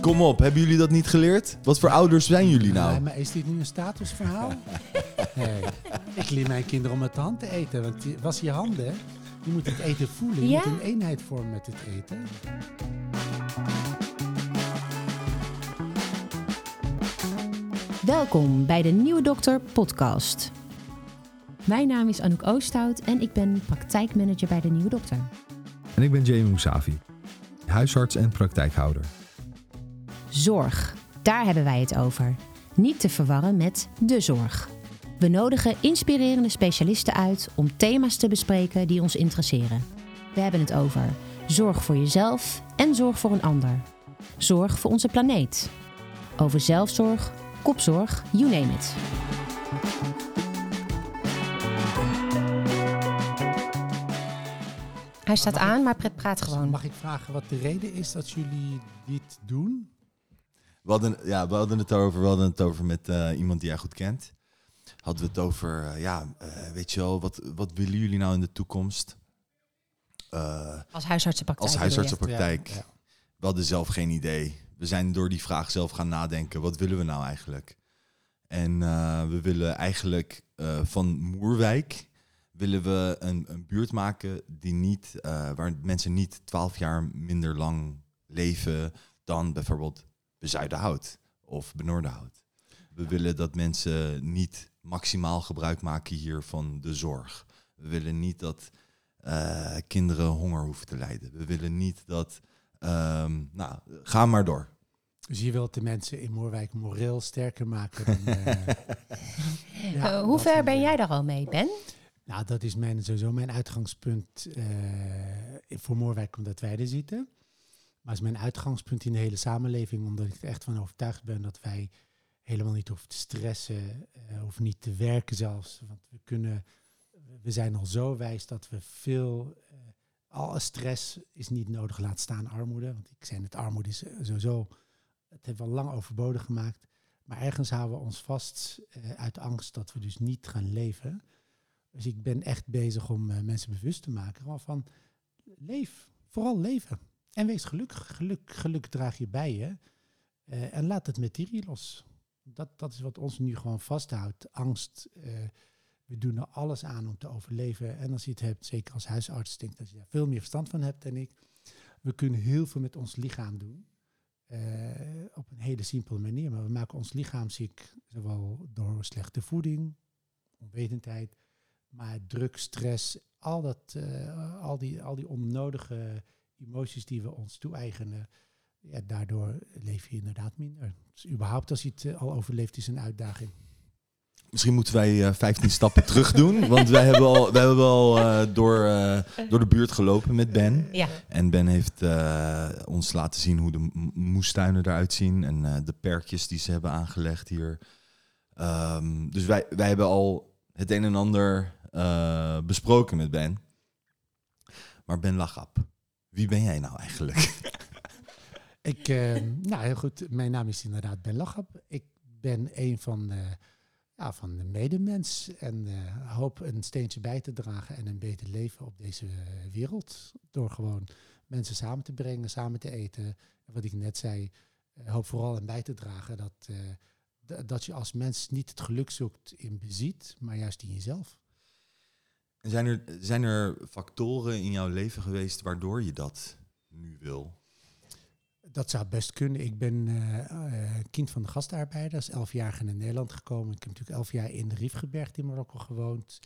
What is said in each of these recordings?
Kom op, hebben jullie dat niet geleerd? Wat voor ouders zijn jullie nou? Nee, maar is dit nu een statusverhaal? nee. Ik leer mijn kinderen om met de hand te eten. Want die- was je handen? Je moet het eten voelen. Je Ja? moet een eenheid vormen met het eten. Welkom bij de Nieuwe Dokter podcast. Mijn naam is Anouk Oosthout en ik ben praktijkmanager bij de Nieuwe Dokter. En ik ben Jamie Mousavi, huisarts en praktijkhouder. Zorg, daar hebben wij het over. Niet te verwarren met de zorg. We nodigen inspirerende specialisten uit om thema's te bespreken die ons interesseren. We hebben het over zorg voor jezelf en zorg voor een ander. Zorg voor onze planeet. Over zelfzorg, kopzorg, you name it. Hij staat Mag aan, maar pra- praat gewoon. Mag ik vragen wat de reden is dat jullie dit doen? We hadden, ja, we hadden het over, we hadden het over met eh, iemand die jij goed kent. Hadden we het over, eh, ja, eh, weet je wel, wat, wat willen jullie nou in de toekomst? Eh, Als huisartsenpraktijk. als huisartsenpraktijk. Ja, ja. We hadden zelf geen idee. We zijn door die vraag zelf gaan nadenken. Wat willen we nou eigenlijk? En eh, we willen eigenlijk eh, van Moerwijk willen we een, een buurt maken die niet, eh, waar mensen niet twaalf jaar minder lang leven dan bijvoorbeeld Bezuidenhout of Benoordenhout. We willen dat mensen niet maximaal gebruik maken hier van de zorg. We willen niet dat eh, kinderen honger hoeven te lijden. We willen niet dat. ehm, nou, ga maar door. Dus je wilt de mensen in Moorwijk moreel sterker maken. Dan, eh, ja, Eh, hoe ver ben jij daar al mee, Ben? Nou, dat is mijn, sowieso mijn uitgangspunt eh, voor Moorwijk, omdat wij er zitten. Maar is mijn uitgangspunt in de hele samenleving, omdat ik er echt van overtuigd ben dat wij helemaal niet hoeven te stressen, eh hoeven niet te werken zelfs. Want we kunnen, we zijn al zo wijs dat we veel, eh, alle stress is niet nodig, laat staan armoede. Want ik zei net, armoede is eh, sowieso, het hebben we al lang overbodig gemaakt. Maar ergens houden we ons vast uit angst dat we dus niet gaan leven. Dus ik ben echt bezig om mensen bewust te maken van leef, vooral leven. En wees gelukkig. Geluk, geluk draag je bij je. Eh, en laat het materie los. Dat, dat is wat ons nu gewoon vasthoudt. Angst. eh, we doen er alles aan om te overleven. En als je het hebt, zeker als huisarts, denk dat je daar veel meer verstand van hebt dan ik. We kunnen heel veel met ons lichaam doen. eh, op een hele simpele manier. Maar we maken ons lichaam ziek, zowel door slechte voeding, onwetendheid, maar druk, stress, al, dat, al, die, al die onnodige emoties die we ons toe-eigenen, ja, daardoor leef je inderdaad minder. Dus überhaupt als je het eh, al overleeft is een uitdaging. Misschien moeten wij eh 15 stappen terug doen. Want wij hebben al, wij hebben al eh, door, eh, door de buurt gelopen met Ben. Ja. En Ben heeft eh, ons laten zien hoe de moestuinen eruit zien. En eh, de perkjes die ze hebben aangelegd hier. Ehm, dus wij, wij hebben al het een en ander eh, besproken met Ben. Maar Ben Lachap, wie ben jij nou eigenlijk? Ik, eh, nou heel goed, mijn naam is inderdaad Ben Lachap. Ik ben een van, eh, ja, van de medemens en eh, hoop een steentje bij te dragen en een beter leven op deze eh, wereld. Door gewoon mensen samen te brengen, samen te eten. En wat ik net zei, hoop vooral aan bij te dragen dat, dat je als mens niet het geluk zoekt in bezit, maar juist in jezelf. Zijn er, zijn er factoren in jouw leven geweest waardoor je dat nu wil? Dat zou best kunnen. Ik ben eh, eh, kind van de gastarbeiders, elf jaar in Nederland gekomen. Ik heb natuurlijk elf jaar in de in Marokko gewoond.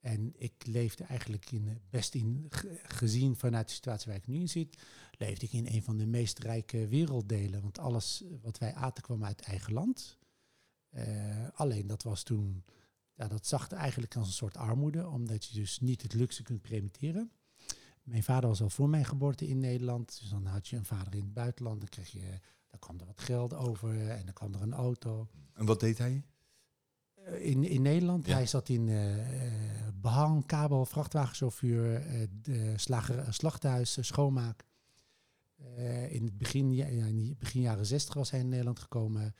En ik leefde eigenlijk in, eh, best in, ge- gezien vanuit de situatie waar ik nu in zit, leefde ik in een van de meest rijke werelddelen. Want alles wat wij aten kwam uit eigen land. Alleen dat was toen, ja, dat zag er eigenlijk als een soort armoede, omdat je dus niet het luxe kunt permitteren. Mijn vader was al voor mijn geboorte in Nederland. Dus dan had je een vader in het buitenland. Dan, kreeg je, dan kwam er wat geld over en dan kwam er een auto. En wat deed hij? Eh, In, in Nederland, Ja. hij zat in eh, behang, kabel, vrachtwagenchauffeur, de slager, slachthuis, schoonmaak. In het begin, ja, in begin jaren zestig was hij in Nederland gekomen.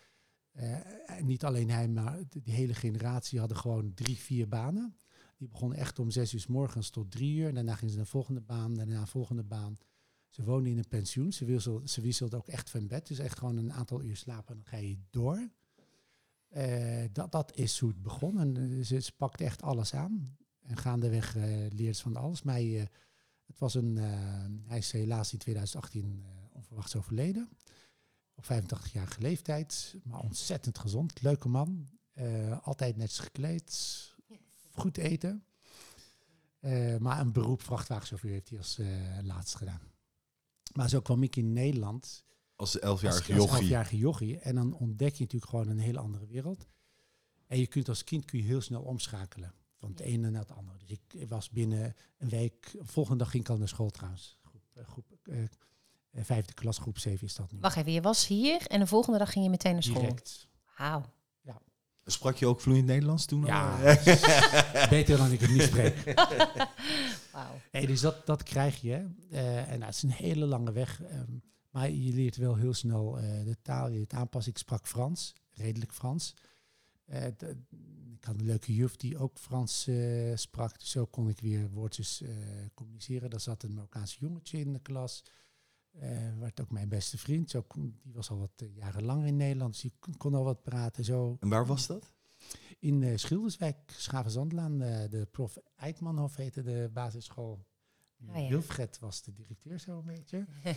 Eh, niet alleen hij, maar die hele generatie hadden gewoon drie, vier banen. Die begonnen echt om zes uur morgens tot drie uur. Daarna gingen ze naar de volgende baan, daarna de volgende baan. Ze woonde in een pensioen. Ze wisselde, ze ook echt van bed. Dus echt gewoon een aantal uur slapen en dan ga je door. Eh, dat, dat is hoe het begon. En eh, ze, ze echt alles aan. En gaandeweg leerde ze van alles. Maar hij, het was een, hij is helaas in 2018 eh, onverwachts overleden. Op 85-jarige leeftijd. Maar ontzettend gezond. Leuke man. Eh, altijd netjes gekleed. Goed eten. Eh, maar een beroep vrachtwagenchauffeur heeft hij als eh, laatste gedaan. Maar zo kwam ik in Nederland Als als, elfjarige als jochie. elfjarige jochie. En dan ontdek je natuurlijk gewoon een hele andere wereld. En je kunt als kind kun je heel snel omschakelen. Van het ene naar het andere. Dus ik was binnen een week... Volgende dag ging ik al naar school trouwens. Groep, groep, vijfde klas, groep 7 is dat nu. Wacht even, je was hier en de volgende dag ging je meteen naar school. Direct. Wauw. Sprak je ook vloeiend Nederlands toen? Ja, beter dan ik het niet spreek. Wauw. Dus dat, dat krijg je. Eh, en nou, het is een hele lange weg. ehm, maar je leert wel heel snel eh, de taal, je het aanpassen. Ik sprak Frans, redelijk Frans. Eh, ik had een leuke juf die ook Frans eh, sprak. Dus zo kon ik weer woordjes eh, communiceren. Daar zat een Marokkaans jongetje in de klas. Eh werd ook mijn beste vriend. Zo kon, die was al wat eh, jaren lang in Nederland. Dus die kon, kon al wat praten. Zo En waar was dat? in eh, Schilderswijk, Schavenzandlaan, eh, de prof Eikmanhof heette de basisschool. Ah, ja. Wilfred was de directeur zo een beetje.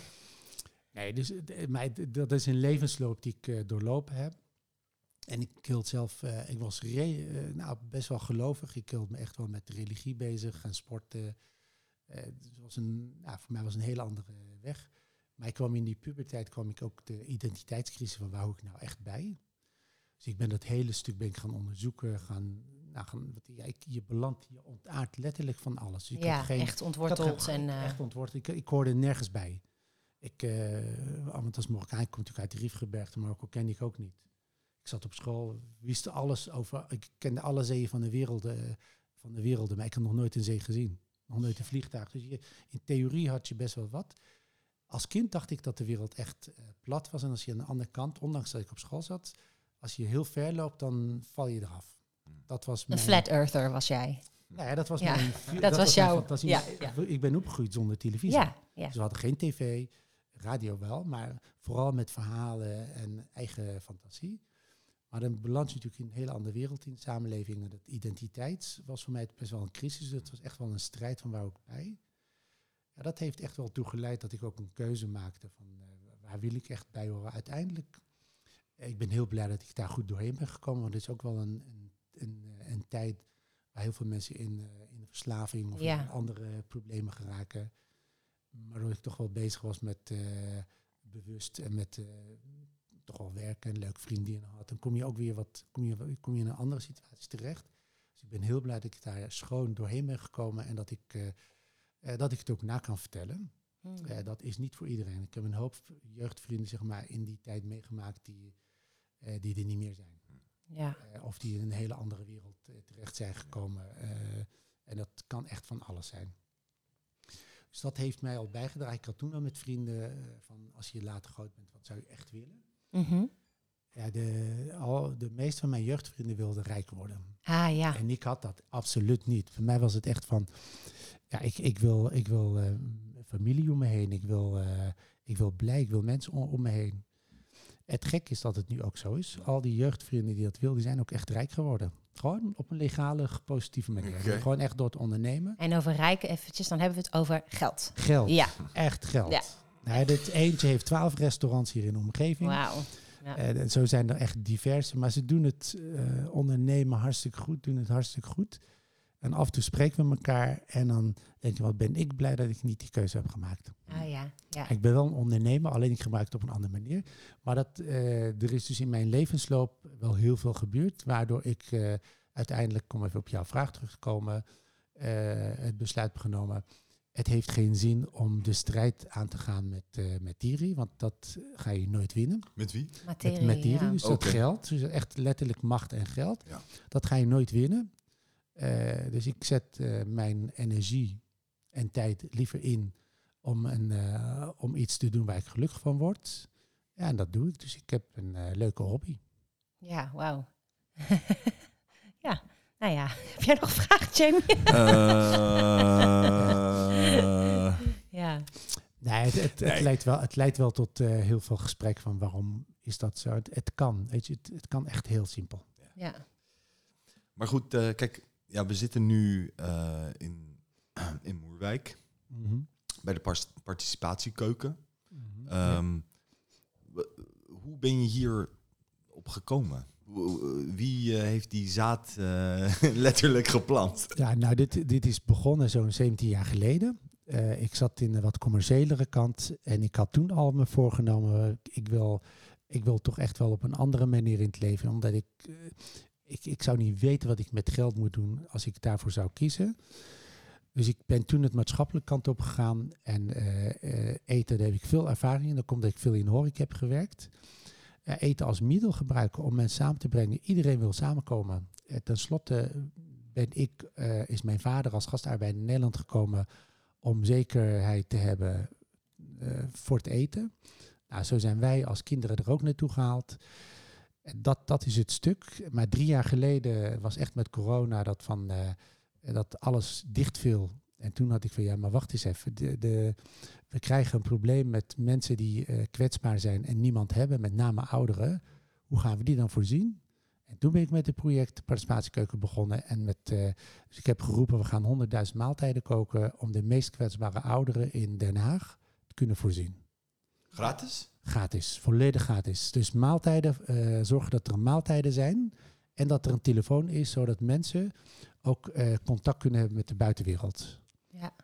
nee, dus mij, dat is een levensloop die ik doorlopen heb. En ik hield zelf, eh, ik was re- nou, best wel gelovig. Ik hield me echt wel met religie bezig en sporten. Eh, dus het was een, nou, voor mij was het een hele andere weg. Maar ik kwam in die puberteit kwam ik ook de identiteitscrisis van waar hoor ik nou echt bij. Dus ik ben dat hele stuk ben ik gaan onderzoeken. Gaan, nou, gaan, wat- ja, ik, je belandt, je ontaart letterlijk van alles. Dus ik Ja, geen, echt ontworteld. En, eh, echt ontworteld. Ik, ik hoorde nergens bij. Ik, eh, want als Marokkaan, ik kom natuurlijk uit de Riefgebergte, Marokko kende ik ook niet. Ik zat op school, wist alles over, ik kende alle zeeën van de wereld, eh, van de werelden, maar ik had nog nooit een zee gezien. Nog nooit een vliegtuig. Dus je, in theorie had je best wel wat. Als kind dacht ik dat de wereld echt eh, plat was. En als je aan de andere kant, ondanks dat ik op school zat, als je heel ver loopt, dan val je eraf. Dat was een mijn, flat earther was jij. Nou ja, dat was Ja, mijn, dat was jouw- fantasie. ja, ja. Ik ben opgegroeid zonder televisie. Ja, ja. Dus we hadden geen tv, radio wel, maar vooral met verhalen en eigen fantasie. Maar dan beland je natuurlijk in een hele andere wereld in de samenleving. En dat identiteit was voor mij best wel een crisis. Dus het was echt wel een strijd van waar ook bij. Ja, dat heeft echt wel toe geleid dat ik ook een keuze maakte van eh, waar wil ik echt bij horen. Uiteindelijk, eh, ik ben heel blij dat ik daar goed doorheen ben gekomen. Want het is ook wel een, een, een, eh, een tijd waar heel veel mensen in, eh, in verslaving of Ja. in andere problemen geraken. Waardoor ik toch wel bezig was met bewust en met toch wel werken en leuk vriendinnen had. Dan kom je ook weer wat, kom je, kom je in een andere situatie terecht. Dus ik ben heel blij dat ik daar schoon doorheen ben gekomen en dat ik, eh, dat ik het ook na kan vertellen. Hmm. Eh, dat is niet voor iedereen. Ik heb een hoop jeugdvrienden zeg maar, in die tijd meegemaakt die, eh, die er niet meer zijn. ja. Eh, of die in een hele andere wereld terecht zijn gekomen. eh, en dat kan echt van alles zijn. Dus dat heeft mij al bijgedragen. Ik had toen al met vrienden van als je later groot bent, wat zou je echt willen? Mhm. Ja, de, al, de meeste van mijn jeugdvrienden wilden rijk worden. Ah ja. En ik had dat absoluut niet. Voor mij was het echt van, ja, ik, ik wil, ik wil eh, familie om me heen. Ik wil, eh, ik wil blij, ik wil mensen om, om me heen. Het gek is dat het nu ook zo is. Al die jeugdvrienden die dat wilden, die zijn ook echt rijk geworden. Gewoon op een legale, positieve manier. Gewoon echt door het ondernemen. En over rijken eventjes, dan hebben we het over geld. Geld, Ja, echt geld. Ja. Nou, dit eentje heeft twaalf restaurants hier in de omgeving. wauw. Ja. Eh, zo zijn er echt diverse, maar ze doen het eh, ondernemen hartstikke goed, doen het hartstikke goed. En af en toe spreken we elkaar en dan denk je, wat ben ik blij dat ik niet die keuze heb gemaakt. Ah ja, ja. Ik ben wel een ondernemer, alleen ik gebruik het op een andere manier. Maar dat, eh, er is dus in mijn levensloop wel heel veel gebeurd, waardoor ik uiteindelijk, om even op jouw vraag terug te komen, eh, het besluit heb genomen. Het heeft geen zin om de strijd aan te gaan met, eh met Thierry, want dat ga je nooit winnen Met wie? Materie, met, met dieren. ja. Dus dat geld, dus echt letterlijk macht en geld, Ja. dat ga je nooit winnen. Eh, dus ik zet eh, mijn energie en tijd liever in om, een, eh, om iets te doen waar ik gelukkig van word. Ja, en dat doe ik. Dus ik heb een leuke hobby. Ja, wauw. ja, nou ja. Heb jij nog een vraag, Jamie? Eh, ja. Nee, het, het, het Nee. leidt wel, het leidt wel tot eh, heel veel gesprek van waarom is dat zo. Het, het kan, weet je, het, het kan echt heel simpel. Ja. Maar goed, eh, kijk, ja, we zitten nu eh, in, in Moerwijk bij de par- participatiekeuken. Ehm, w- hoe ben je hier op gekomen? Wie eh, heeft die zaad eh, letterlijk geplant? Ja, nou, dit, dit is begonnen zo'n 17 jaar geleden. Eh, ik zat in de wat commerciëlere kant en ik had toen al me voorgenomen, ik wil, ik wil toch echt wel op een andere manier in het leven, omdat ik, ik, ik zou niet weten wat ik met geld moet doen als ik daarvoor zou kiezen. Dus ik ben toen het maatschappelijke kant op gegaan en eten, daar heb ik veel ervaring in. Dat komt dat ik veel in horeca heb gewerkt. Eh, eten als middel gebruiken om mensen samen te brengen. Iedereen wil samenkomen. Eh, ten slotte ben ik, eh, is mijn vader als gastarbeider in Nederland gekomen om zekerheid te hebben eh, voor het eten. Nou, zo zijn wij als kinderen er ook naartoe gehaald. Dat, dat is het stuk. Maar drie jaar geleden was echt met corona dat, van, eh, dat alles dicht viel. En toen had ik van ja, maar wacht eens even. De, de, we krijgen een probleem met mensen die eh, kwetsbaar zijn en niemand hebben, met name ouderen. Hoe gaan we die dan voorzien? En toen ben ik met het project Participatiekeuken begonnen. En met, eh, dus ik heb geroepen, we gaan 100.000 maaltijden koken om de meest kwetsbare ouderen in Den Haag te kunnen voorzien. Gratis? Gratis, volledig gratis. Dus maaltijden, eh, zorgen dat er maaltijden zijn en dat er een telefoon is, zodat mensen ook contact kunnen hebben met de buitenwereld.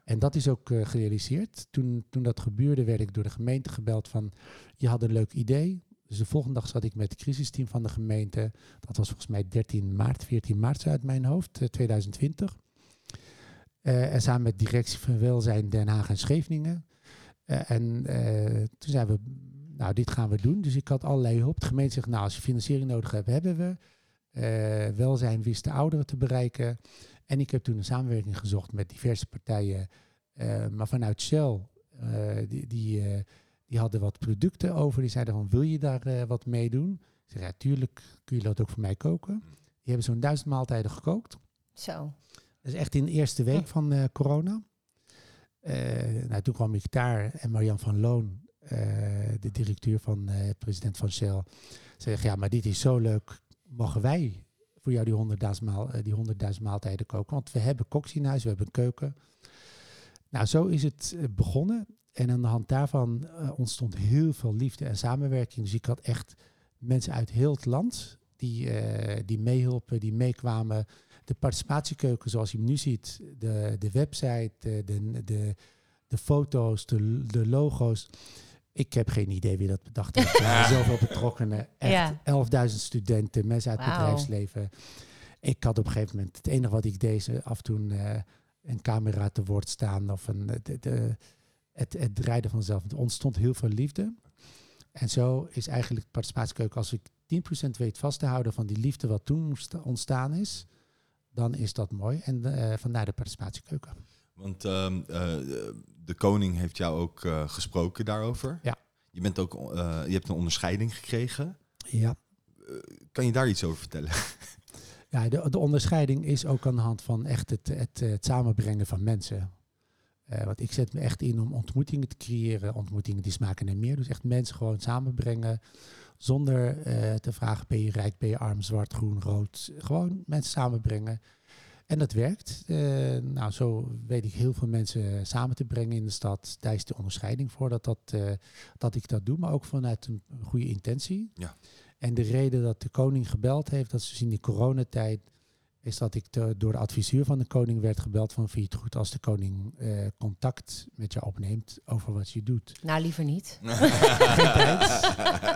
En dat is ook eh, gerealiseerd. Toen, toen dat gebeurde, werd ik door de gemeente gebeld van, je had een leuk idee. Dus de volgende dag zat ik met het crisisteam van de gemeente. Dat was volgens mij 13 maart, 14 maart uit mijn hoofd, eh, 2020. Eh, en samen met directie van welzijn Den Haag en Scheveningen. Eh, en eh, toen zeiden we, nou, dit gaan we doen. Dus ik had allerlei hulp. De gemeente zegt, nou, als je financiering nodig hebt, hebben we. Eh, welzijn wist de ouderen te bereiken. En ik heb toen een samenwerking gezocht met diverse partijen. eh, maar vanuit Shell, eh, die, die, eh, die hadden wat producten over. Die zeiden van, wil je daar eh, wat mee doen? Ik zei, ja, tuurlijk kun je dat ook voor mij koken. Die hebben zo'n duizend maaltijden gekookt. Zo. Dat is echt in de eerste week van eh, corona. Eh, nou, toen kwam ik daar en Marian van Loon, eh, de directeur van eh, president van Shell, zei: Ja, maar dit is zo leuk. Mogen wij voor jou die 100.000 maal, eh, die 100.000 maaltijden koken? Want we hebben koks in huis, we hebben een keuken. Nou, zo is het eh, begonnen. En aan de hand daarvan eh, ontstond heel veel liefde en samenwerking. Dus ik had echt mensen uit heel het land die, die meehielpen, die meekwamen de participatiekeuken zoals je hem nu ziet, de, de website, de, de, de, de foto's, de, de logo's. Ik heb geen idee wie dat bedacht heeft. Er zijn zoveel betrokkenen. Echt Ja. 11.000 studenten, mensen uit het bedrijfsleven. Ik had op een gegeven moment, het enige wat ik deed, is af en toe eh, een camera te woord staan of een, de, de, het, het draaide vanzelf. Er ontstond heel veel liefde. En zo is eigenlijk participatiekeuken, als ik 10% weet vast te houden van die liefde wat toen ontstaan is, dan is dat mooi. En eh, vandaar de participatiekeuken. Want ehm, eh, de koning heeft jou ook eh, gesproken daarover. Ja. Je, bent ook, eh, je hebt een onderscheiding gekregen. Ja, Kan je daar iets over vertellen? ja de, de onderscheiding is ook aan de hand van echt het, het, het samenbrengen van mensen. Want ik zet me echt in om ontmoetingen te creëren, ontmoetingen die smaken naar meer. Dus echt mensen gewoon samenbrengen, zonder te vragen ben je rijk, ben je arm, zwart, groen, rood. Gewoon mensen samenbrengen. En dat werkt. Eh, nou, zo weet ik heel veel mensen samen te brengen in de stad. Daar is de onderscheiding voor dat, dat, eh, dat ik dat doe, maar ook vanuit een goede intentie. Ja. En de reden dat de koning gebeld heeft, dat is dus in die coronatijd, is dat ik door de adviseur van de koning werd gebeld van vind je het goed als de koning eh, contact met je opneemt over wat je doet. Nou, liever niet.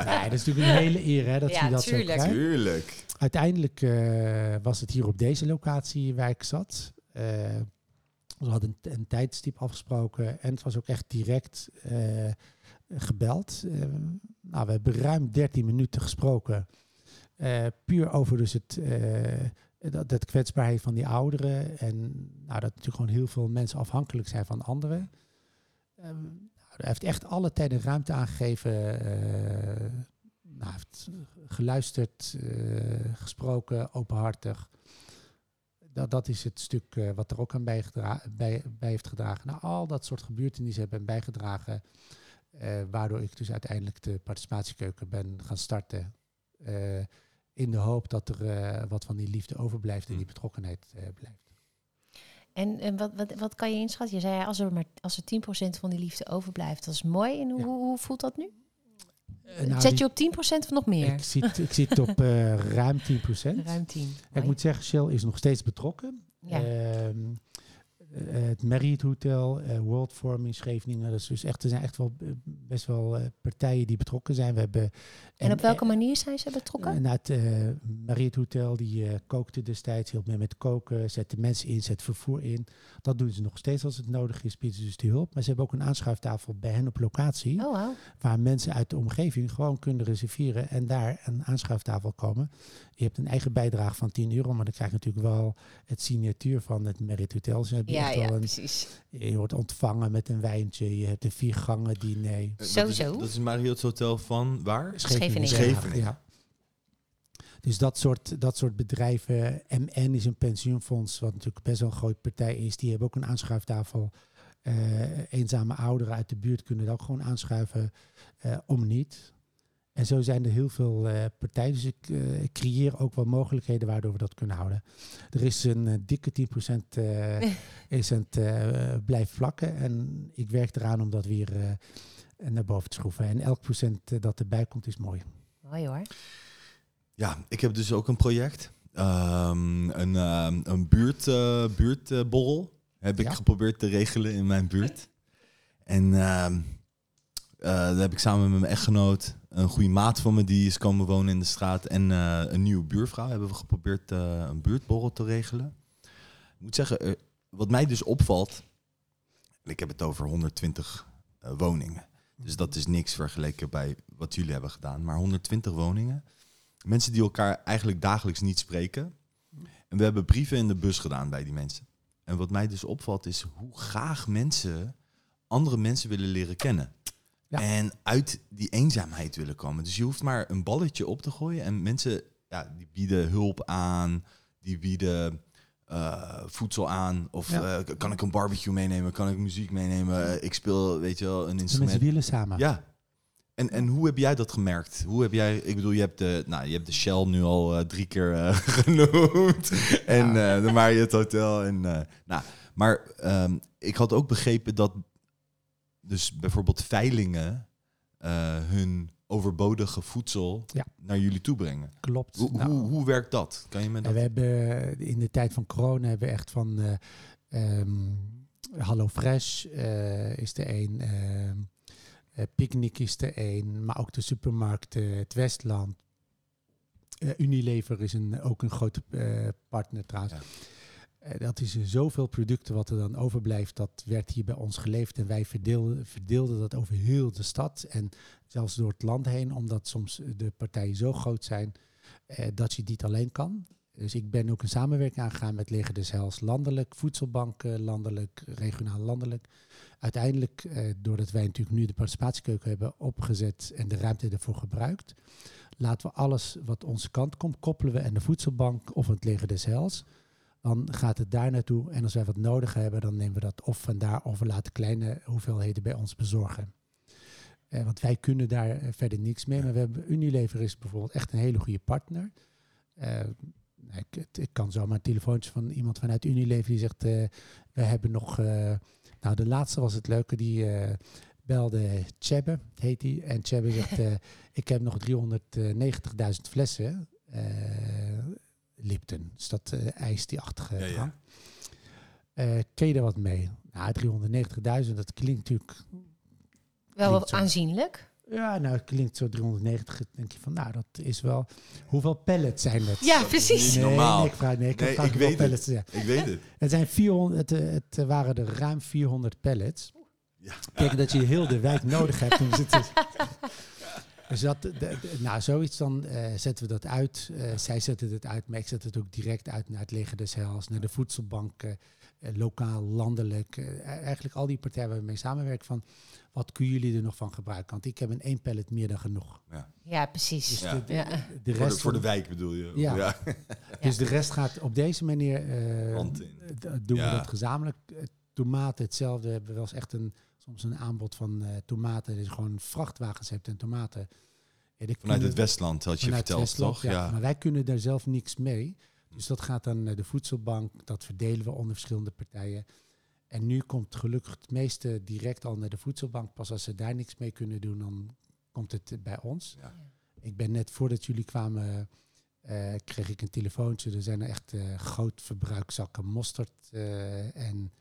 Nee, dat is natuurlijk een hele eer hè, dat Ja, hij dat tuurlijk. zo krijgt. Tuurlijk. Uiteindelijk eh, was het hier op deze locatie waar ik zat. Eh, we hadden een, een tijdstip afgesproken en het was ook echt direct eh, gebeld. Nou, we hebben ruim 13 minuten gesproken. Eh, puur over dus het, eh, dat, dat kwetsbaarheid van die ouderen. En nou, dat natuurlijk gewoon heel veel mensen afhankelijk zijn van anderen. Eh, nou, hij heeft echt alle tijd en ruimte aangegeven. eh, nou, heeft geluisterd, eh, gesproken, openhartig. dat, dat is het stuk eh, wat er ook aan bij, bij heeft gedragen. Nou, al dat soort gebeurtenissen hebben bijgedragen. waardoor ik dus uiteindelijk de participatiekeuken ben gaan starten. In de hoop dat er eh, wat van die liefde overblijft en die Hm. betrokkenheid eh, blijft. En, en wat, wat, wat kan je inschatten? Je zei ja, als er maar als er 10% van die liefde overblijft, dat is mooi. En hoe, Ja. hoe, voelt dat nu? Eh, nou, Zet je op 10% of nog meer? Ik zit, ik zit op eh, ruim 10%. Ruim 10. Ik moet zeggen, Shell is nog steeds betrokken. Ja. Ehm, eh, het Marriott Hotel, eh World Forum in Scheveningen. Dat is dus echt, er zijn echt wel eh, best wel eh, partijen die betrokken zijn. We hebben, en op welke manier zijn ze betrokken? En Nou, het eh Marriott Hotel, die eh, kookte destijds, hielp mee met koken, zette mensen in, zet vervoer in. Dat doen ze nog steeds als het nodig is, bieden ze dus die hulp. Maar ze hebben ook een aanschuiftafel bij hen op locatie, oh, wow. waar mensen uit de omgeving gewoon kunnen reserveren en daar een aanschuiftafel komen. Je hebt een eigen bijdrage van 10 euro, maar dan krijg je natuurlijk wel het signatuur van het Marriott Hotel. Ze hebben Ja, ja, een, precies. je wordt ontvangen met een wijntje, je hebt een vier gangen diner. Eh, dat is- Sowieso. Dat is Marriott's Hotel van waar? Scheveningen. Scheveningen. Ja. Dus dat soort, dat soort bedrijven. MN is een pensioenfonds, wat natuurlijk best wel een groot partij is. Die hebben ook een aanschuiftafel. Eh, eenzame ouderen uit de buurt kunnen dat ook gewoon aanschuiven eh, om niet. En zo zijn er heel veel eh, partijen. Dus ik, eh, ik creëer ook wel mogelijkheden waardoor we dat kunnen houden. Er is een eh, dikke 10% eh is het eh blijft vlakken. En ik werk eraan om dat weer eh, naar boven te schroeven. En elk procent dat erbij komt is mooi. Mooi hoor. Ja, ik heb dus ook een project. Ehm, een ehm, een buurt, eh, buurtborrel heb ik geprobeerd te regelen in mijn buurt. En ehm eh, daar heb ik samen met mijn echtgenoot, een goede maat van me, die is komen wonen in de straat. En eh, een nieuwe buurvrouw hebben we geprobeerd eh, een buurtborrel te regelen. Ik moet zeggen, eh, wat mij dus opvalt, ik heb het over 120 eh, woningen. Dus dat is niks vergeleken bij wat jullie hebben gedaan. Maar 120 woningen. Mensen die elkaar eigenlijk dagelijks niet spreken. En we hebben brieven in de bus gedaan bij die mensen. En wat mij dus opvalt is hoe graag mensen andere mensen willen leren kennen. Ja. En uit die eenzaamheid willen komen. Dus je hoeft maar een balletje op te gooien. En mensen ja, die bieden hulp aan. Die bieden eh, voedsel aan. Of Ja. eh, kan ik een barbecue meenemen? Kan ik muziek meenemen? Eh, ik speel, weet je wel, een De mensen instrument. willen samen. Ja. En, en hoe heb jij dat gemerkt? Hoe heb jij, ik bedoel, je hebt de, nou, je hebt de Shell nu al drie keer genoemd. En de Marriott Hotel. En, nou, maar ehm, ik had ook begrepen dat dus bijvoorbeeld veilingen eh, hun overbodige voedsel Ja. naar jullie toe brengen. Klopt. Hoe, Nou, hoe, hoe werkt dat? Kan je me dat... we hebben in de tijd van corona hebben we echt van eh ehm, Hallo Fresh eh, is er een, eh, Picnic is er een, maar ook de supermarkt eh, het Westland. Eh, Unilever is een, ook een grote eh, partner trouwens. Ja. Eh, dat is zoveel producten wat er dan overblijft. Dat werd hier bij ons geleefd en wij verdeelden, verdeelden dat over heel de stad. En zelfs door het land heen, omdat soms de partijen zo groot zijn eh, dat je niet alleen kan. Dus ik ben ook een samenwerking aangegaan met Leger des Heils landelijk, voedselbanken landelijk, regionaal landelijk. Uiteindelijk, eh, doordat wij natuurlijk nu de participatiekeuken hebben opgezet en de ruimte ervoor gebruikt, laten we alles wat onze kant komt, koppelen we aan de voedselbank of het Leger des Heils. Dan gaat het daar naartoe en als wij wat nodig hebben, dan nemen we dat of vandaar of we laten kleine hoeveelheden bij ons bezorgen. Eh, want wij kunnen daar eh, verder niks mee. Maar we hebben Unilever is bijvoorbeeld echt een hele goede partner. Eh, ik, het- ik kan zomaar een telefoontje van iemand vanuit Unilever die zegt: eh, We hebben nog. nou, de laatste was het leuke, die belde Chebbe, heet die. En Chebbe zegt: Ik heb nog 390.000 flessen. Lipton. Dus dat eh ijs die achtige Ja, ja. Eh, je er wat mee? Nou, 390.000, dat klinkt natuurlijk Wel Klinkt aanzienlijk. ja, nou, het klinkt zo 390. Dan denk je van, nou, dat is wel... Hoeveel pallets zijn het? Ja, precies. Nee, normaal. nee, ik vraag, nee, ik Nee, vraag ik hoeveel weet pallets zijn. Ik weet het. Het, zijn 400, het, eh, het waren er ruim 400 pallets. Ja. Kijk, dat je heel de wijk nodig hebt. om ze te- Dus dat, de- de- nou, zoiets dan eh, zetten we dat uit. Eh, zij zetten het uit, maar ik zet het ook direct uit naar het leger des heils, naar de voedselbanken. eh, lokaal, landelijk, eh, eigenlijk al die partijen waar we mee samenwerken van wat kunnen jullie er nog van gebruiken? Want ik heb in één pallet meer dan genoeg. Ja, precies. Dus Ja. de, de, Ja. de Voor de, rest voor de wijk bedoel je? Ja. Dus de rest gaat op deze manier eh, doen Ja. we dat gezamenlijk. Tomaten, hetzelfde. We hebben wel eens echt een, soms een aanbod van eh, tomaten. Dus gewoon vrachtwagens hebt en tomaten. Ja, Vanuit kunnen- het Westland had je verteld, Westland, toch? Ja. Maar wij kunnen daar zelf niks mee. Dus dat gaat dan naar de voedselbank. Dat verdelen we onder verschillende partijen. En nu komt gelukkig het meeste direct al naar de voedselbank. Pas als ze daar niks mee kunnen doen, dan komt het bij ons. Ja. Ik ben net voordat jullie kwamen, eh, kreeg ik een telefoontje. Er zijn echt eh, groot verbruikzakken mosterd en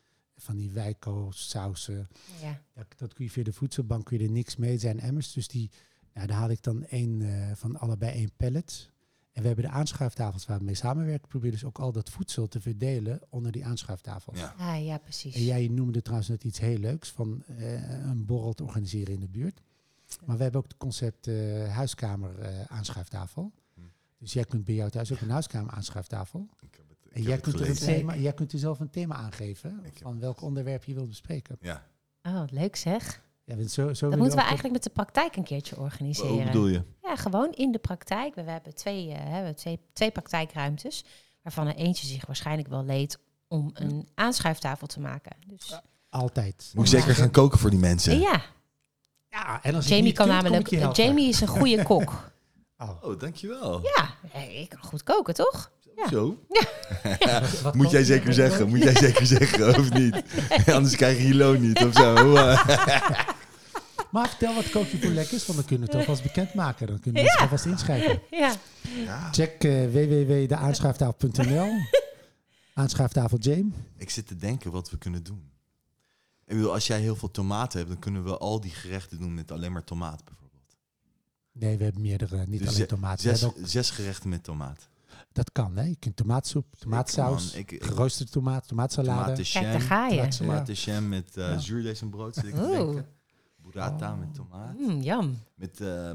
van die wijko sausen. Ja. Dat, dat kun je via de voedselbank kun je er niks mee. Het zijn emmers, dus die, nou, daar haal ik dan één eh, van allebei één pallet. En we hebben de aanschuiftafels waar we mee samenwerken. Probeer dus ook al dat voedsel te verdelen onder die aanschuiftafels. Ja. Ah, ja, precies. En jij noemde trouwens net iets heel leuks van eh, een borrel te organiseren in de buurt. Maar we hebben ook het concept eh, huiskamer eh, aanschuiftafel. Hm. Dus jij kunt bij jou thuis ook een huiskamer aanschuiftafel. Ik heb En jij kunt, er een thema, jij kunt er zelf een thema aangeven van welk onderwerp je wilt bespreken. Ja. Oh, leuk zeg. Ja, zo, zo Dat moeten we eigenlijk met de praktijk een keertje Hoe organiseren. bedoel je? Ja, gewoon in de praktijk. We, we hebben, twee, we hebben twee, twee praktijkruimtes, waarvan er eentje zich waarschijnlijk wel leed om een aanschuiftafel te maken. Dus Altijd. Moet ik zeker gaan koken voor die mensen? ja, Ja, en als Jamie kan kunt, kom namelijk. ik je helpen. Jamie is een goede kok. Oh. Oh, dankjewel. Ja, eh, ik kan goed koken, toch? Ja. Zo. Moet jij zeker zeggen, moet jij zeker zeggen, of niet? Anders krijg je je loon niet, of zo. Maar vertel wat kook je voor lekkers, want dan kunnen we het alvast bekendmaken. Dan kunnen mensen alvast inschrijven. Ja. Ja. Check eh www.deaanschuiftafel.nl Aanschuiftafel Jame. Ik zit te denken wat we kunnen doen. Ik bedoel, als jij heel veel tomaten hebt, dan kunnen we al die gerechten doen met alleen maar tomaat bijvoorbeeld. Nee, we hebben meerdere, niet Dus alleen tomaten. We Zes, zes gerechten met tomaat. Dat kan, hè. Je kunt tomaatsoep, tomaatsaus, man, ik- ik- geroosterde tomaat, tomaatsalade. Tomaten Kijk, ga je. Tomaat- tomaten jam met eh Ja. zuurdesembrood zit ik te Oeh. denken. Burrata Oh. met tomaat. Mm, jam. Met, eh,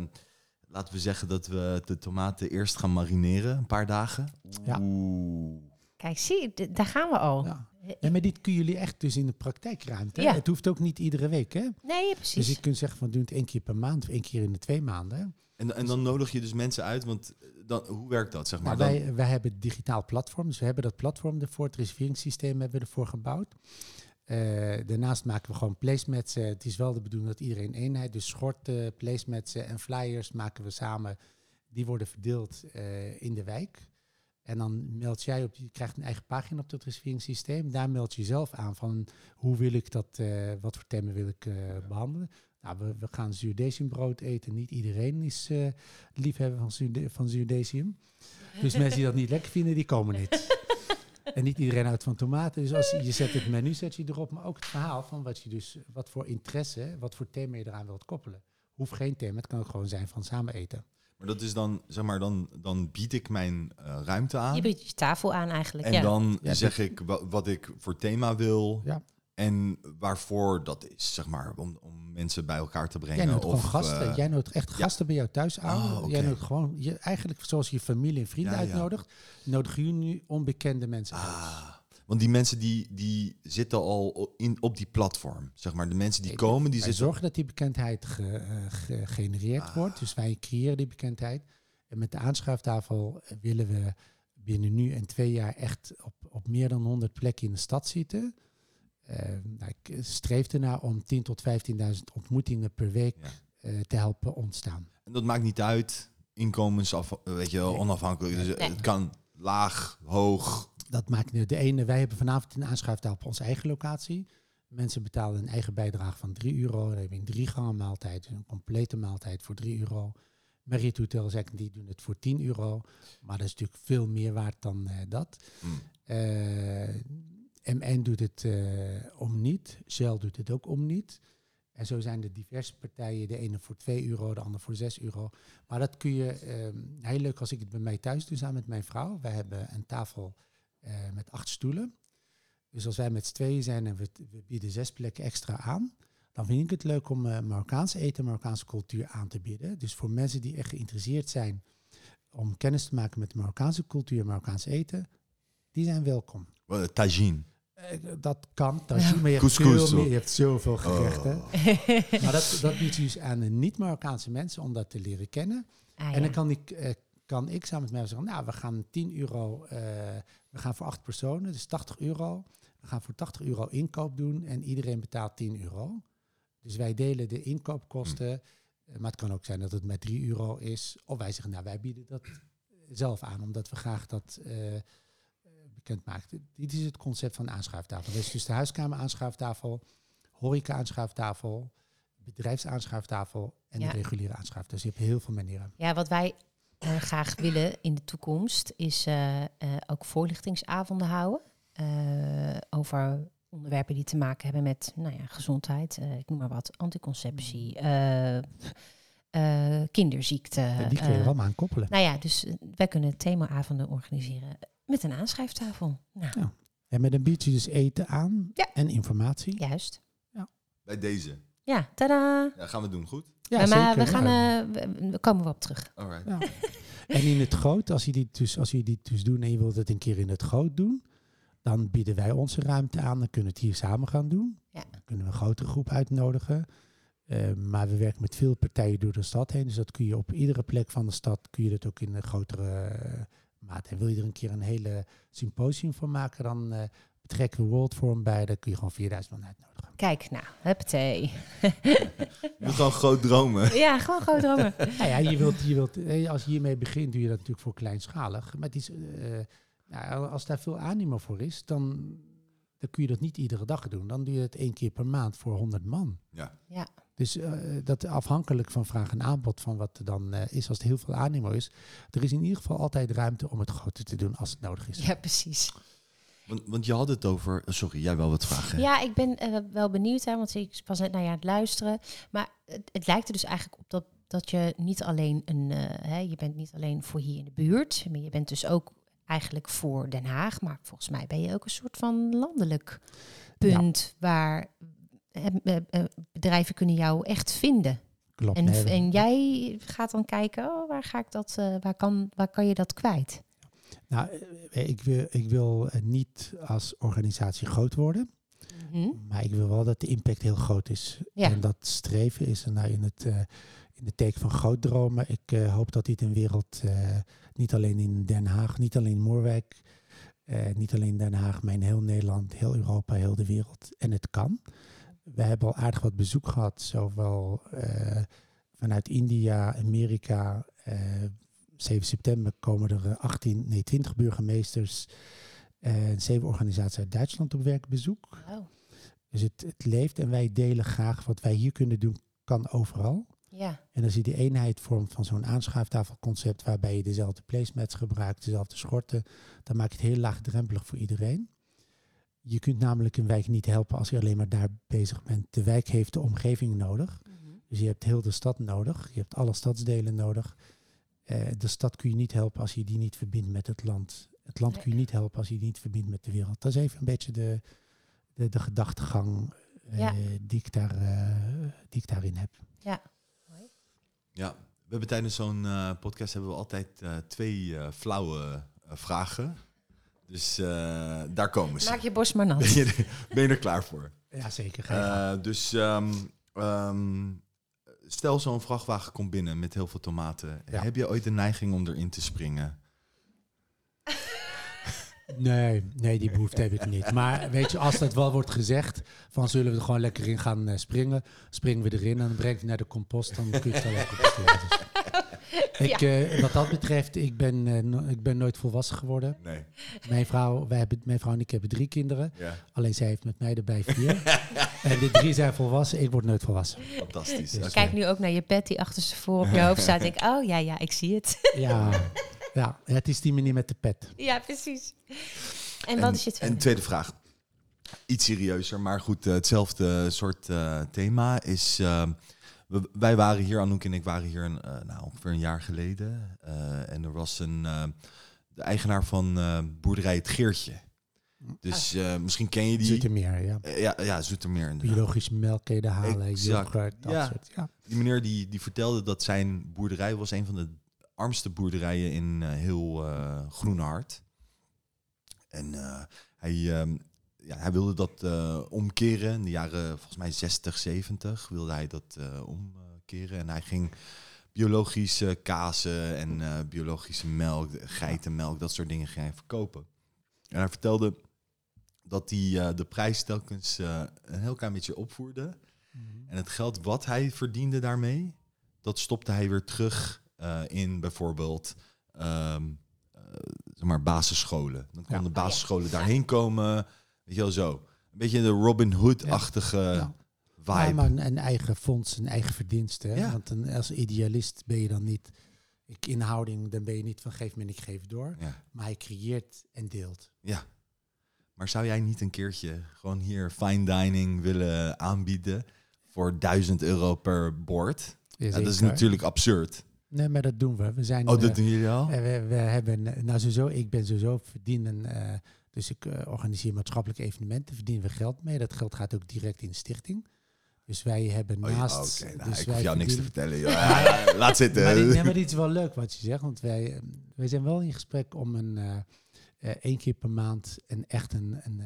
laten we zeggen dat we de tomaten eerst gaan marineren, een paar dagen. Ja. Oeh. Kijk, zie, daar gaan we al. Ja. En maar dit kunnen jullie echt dus in de praktijkruimte. Ja. Het hoeft ook niet iedere week, hè. Nee, Dus precies. je kunt zeggen van doe het één keer per maand of één keer in de twee maanden. En, en dan nodig je dus mensen uit, want dan, hoe werkt dat, zeg maar? Nou, wij, wij hebben het digitaal platform, dus we hebben dat platform ervoor, het reserveringssysteem hebben we ervoor gebouwd. Eh, daarnaast maken we gewoon placemats. eh, het is wel de bedoeling dat iedereen eenheid, dus schorten, placemats en flyers maken we samen. Die worden verdeeld in de wijk. En dan meld jij op, je krijgt een eigen pagina op dat reserveringssysteem. Daar meld je zelf aan van hoe wil ik dat, wat voor thema wil ik eh, behandelen. Nou, we, we gaan zuurdeciumbrood eten. Niet iedereen is eh, liefhebber van, zuurde, van zuurdecium. Dus mensen die dat niet lekker vinden, die komen niet. En niet iedereen houdt van tomaten. Dus als je, je zet het menu zet je erop, maar ook het verhaal van wat je dus, wat voor interesse, wat voor thema je eraan wilt koppelen. Hoeft geen thema, het kan ook gewoon zijn van samen eten. Maar dat is dan, zeg maar, dan, dan bied ik mijn eh, ruimte aan. Je biedt je tafel aan eigenlijk. En ja. dan Ja, zeg ik wa- wat ik voor thema wil. Ja. En waarvoor dat is, zeg maar, om, om mensen bij elkaar te brengen. Jij nodigt of, gewoon gasten. eh, Jij nodigt echt gasten bij jou thuis aan. Oh. Jij nodigt gewoon, je, eigenlijk zoals je familie en vrienden Ja, ja. uitnodigt, nodig je nu onbekende mensen uit. ah, want die mensen die, die zitten al in, op die platform. Zeg maar, de mensen die Nee, komen, die zitten... zorgen dat die bekendheid ge- eh, gegenereerd Ah. wordt. Dus wij creëren die bekendheid. En met de aanschuiftafel eh, willen we binnen nu en twee jaar echt op, op meer dan 100 plekken in de stad zitten. Eh, nou, ik streef ernaar om 10.000 tot 15.000 ontmoetingen per week Ja. eh, te helpen ontstaan. En dat maakt niet uit, inkomensaf, weet je wel, Nee. onafhankelijk. Dus Nee. het kan laag, hoog. Dat maakt nu de ene. Wij hebben vanavond een aanschuiftafel op onze eigen locatie. Mensen betalen een eigen bijdrage van 3 euro. Dan heb je een drie gangen maaltijd, dus een complete maaltijd voor 3 euro. Marriott Hotel zeggen die doen het voor 10 euro. Maar dat is natuurlijk veel meer waard dan eh, dat. Eh, MN doet het eh, om niet. Shell doet het ook om niet. En zo zijn er diverse partijen. De ene voor 2 euro, de andere voor 6 euro. Maar dat kun je ehm, heel leuk als ik het bij mij thuis doe samen met mijn vrouw. Wij hebben een tafel eh, met acht stoelen. Dus als wij met z'n tweeën zijn en we, bieden zes plekken extra aan, dan vind ik het leuk om eh Marokkaanse eten, Marokkaanse cultuur aan te bieden. Dus voor mensen die echt geïnteresseerd zijn om kennis te maken met de Marokkaanse cultuur, Marokkaans eten, die zijn welkom. Uh, tagine. Eh, dat kan, dat zie je, hebt, veel meer, je hebt zoveel Oh. gerechten. Maar dat, dat biedt je dus aan de niet-Marokkaanse mensen om dat te leren kennen. Ah, En ja. dan kan ik, eh, kan ik samen met mij zeggen, nou, we gaan 10 euro, eh, we gaan voor acht personen, dus 80 euro. We gaan voor 80 euro inkoop doen en iedereen betaalt 10 euro. Dus wij delen de inkoopkosten. Eh, Maar het kan ook zijn dat het met 3 euro is. Of wij zeggen, nou, wij bieden dat zelf aan, omdat we graag dat bekend. Dit is het concept van aanschuiftafel. Dat is dus de huiskamer aanschuiftafel, horeca aanschuiftafel, bedrijfsaanschuiftafel en Ja. de reguliere aanschuiftafel. Dus je hebt heel veel manieren. Ja, wat wij eh, graag willen in de toekomst is eh, eh, ook voorlichtingsavonden houden. over onderwerpen die te maken hebben met nou ja, gezondheid, ik noem maar wat, anticonceptie, eh, kinderziekte. Die kun je er allemaal aan koppelen. nou ja, dus wij kunnen themaavonden organiseren met een aanschrijftafel. Nou, En met een bied je dus eten aan Ja. en informatie. juist. Bij deze. Ja, tada! Ja, gaan we doen, goed? Ja, maar zeker, we, gaan, ja. eh, we, we komen we op terug. Alright. Ja. En in het groot, als je dit dus, als je dit dus doen en je wilt het een keer in het groot doen, dan bieden wij onze ruimte aan. Dan kunnen we het hier samen gaan doen. Ja. Dan kunnen we een grotere groep uitnodigen. Eh, maar we werken met veel partijen door de stad heen. Dus dat kun je op iedere plek van de stad, kun je dat ook in een grotere maat. En wil je er een keer een hele symposium van maken, dan eh, betrekken we World Forum bij. Dan kun je gewoon 4000 man uitnodigen. Kijk, nou, huppatee. Je gewoon groot dromen. Ja, gewoon groot dromen. Nou ja, je wilt, je wilt, eh, als je hiermee begint, doe je dat natuurlijk voor kleinschalig. Maar het is, eh, nou, als daar veel animo voor is, dan, dan kun je dat niet iedere dag doen. Dan doe je het één keer per maand voor 100 man. Ja. Ja. Dus eh, dat afhankelijk van vraag en aanbod van wat er dan eh, is, als er heel veel animo is. Er is in ieder geval altijd ruimte om het groter te doen als het nodig is. Ja, precies. Want, want je had het over... Sorry, jij wel wat vragen. Ja, ik ben eh, wel benieuwd, hè, want ik was net naar je aan het luisteren. Maar het, het lijkt er dus eigenlijk op dat, dat je niet alleen een, eh, hè, je bent niet alleen voor hier in de buurt, maar je bent dus ook eigenlijk voor Den Haag. Maar volgens mij ben je ook een soort van landelijk punt waar eh, eh, eh, bedrijven kunnen jou echt vinden. Klopt. En, nee, en jij gaat dan kijken, oh, waar ga ik dat, eh, waar kan, waar kan je dat kwijt? nou, eh, ik wil, ik wil eh, niet als organisatie groot worden. Mhm. Maar ik wil wel dat de impact heel groot is. Ja. En dat streven is nou in het in de teken van groot dromen. Ik hoop dat dit een wereld, niet alleen in Den Haag, niet alleen in Moorwijk, niet alleen in Den Haag, maar in heel Nederland, heel Europa, heel de wereld. En het kan. We hebben al aardig wat bezoek gehad, zowel eh, vanuit India, Amerika. eh 7 september komen er eh, 18, nee 20 burgemeesters en zeven organisaties uit Duitsland op werkbezoek. Dus het, het leeft en wij delen graag wat wij hier kunnen doen, kan overal. ja. En als je die eenheid vormt van zo'n aanschuiftafelconcept, waarbij je dezelfde placemats gebruikt, dezelfde schorten, dan maak je het heel laagdrempelig voor iedereen. Je kunt namelijk een wijk niet helpen als je alleen maar daar bezig bent. De wijk heeft de omgeving nodig. Mhm. Dus je hebt heel de stad nodig. Je hebt alle stadsdelen nodig. Eh, de stad kun je niet helpen als je die niet verbindt met het land. Het land kun je niet helpen als je die niet verbindt met de wereld. Dat is even een beetje de, de, de gedachtegang eh, Ja. die, ik daar, eh, die ik daarin heb. Ja, we hebben tijdens zo'n eh, podcast hebben we altijd twee eh, flauwe vragen. Dus eh, daar komen ze. Maak je borst maar nat. Ben je, er, ben je er klaar voor? Ja, zeker. Je. Eh, dus ehm, ehm, stel zo'n vrachtwagen komt binnen met heel veel tomaten. Ja. Heb je ooit de neiging om erin te springen? Nee, nee, die behoefte heb ik niet. Maar weet je, als dat wel wordt gezegd, van zullen we er gewoon lekker in gaan eh, springen, springen we erin en dan breng ik het naar de compost, dan kun je het wel lekker. Dus. Ik, eh, wat dat betreft, ik ben, eh, no- ik ben nooit volwassen geworden. Nee. Mijn vrouw, wij hebben, mijn vrouw en ik hebben drie kinderen. Ja, Alleen zij heeft met mij erbij vier. en de drie zijn volwassen, ik word nooit volwassen. fantastisch. Dus Oké. Kijk nu ook naar je pet die achterstevoor op je hoofd staat. Denk, oh ja, ja, ik zie het. Ja, ja, het is die manier met de pet. ja, precies. En, wat is je En tweede? tweede vraag. Iets serieuzer, maar goed, eh, hetzelfde soort eh, thema is... we, wij waren hier, Anouk en ik waren hier een, eh, nou, ongeveer een jaar geleden. eh, en er was een, eh, de eigenaar van boerderij Het Geertje. Dus eh, misschien ken je die. Zoetermeer, ja. Ja, ja, Zoetermeer. inderdaad. Biologisch melkheden halen, Exact. yoghurt, dat Ja. soort. Ja. Die meneer die, die vertelde dat zijn boerderij was een van de armste boerderijen in heel eh Groene Hart. En hij, ehm, ja, hij wilde dat eh, omkeren. In de jaren volgens mij 60, 70 wilde hij dat eh, omkeren. En hij ging biologische kazen en eh, biologische melk, geitenmelk, dat soort dingen ging hij verkopen. En hij vertelde dat hij de prijs telkens een heel klein beetje opvoerde. En het geld wat hij verdiende daarmee, dat stopte hij weer terug in bijvoorbeeld eh, zeg maar basisscholen. Dan konden Ja. basisscholen daarheen komen, weet je wel zo. Een beetje de Robin Hood-achtige Ja. vibe. Ja, maar een, een eigen fonds, een eigen verdienste. hè. Ja. Want een, als idealist ben je dan niet... Ik inhouding, dan ben je niet van geef me en ik geef door. Ja. Maar hij creëert en deelt. ja. Maar zou jij niet een keertje gewoon hier fine dining willen aanbieden voor 1000 euro per bord? Ja, dat is natuurlijk absurd. Nee, maar dat doen we. We zijn... Oh, eh, dat doen jullie al? Eh, We, we hebben, eh, nou sowieso, ik ben sowieso verdienen, eh, dus ik eh, organiseer maatschappelijke evenementen, verdienen we geld mee. Dat geld gaat ook direct in de stichting. Dus wij hebben Oh, ja, naast... Nou, dus ik wij hoef jou niks te vertellen. joh. Ja, laat zitten. Maar, nee, maar dit is wel leuk wat je zegt, want wij, eh, wij zijn wel in gesprek om een eh, eh, één keer per maand een echt een, een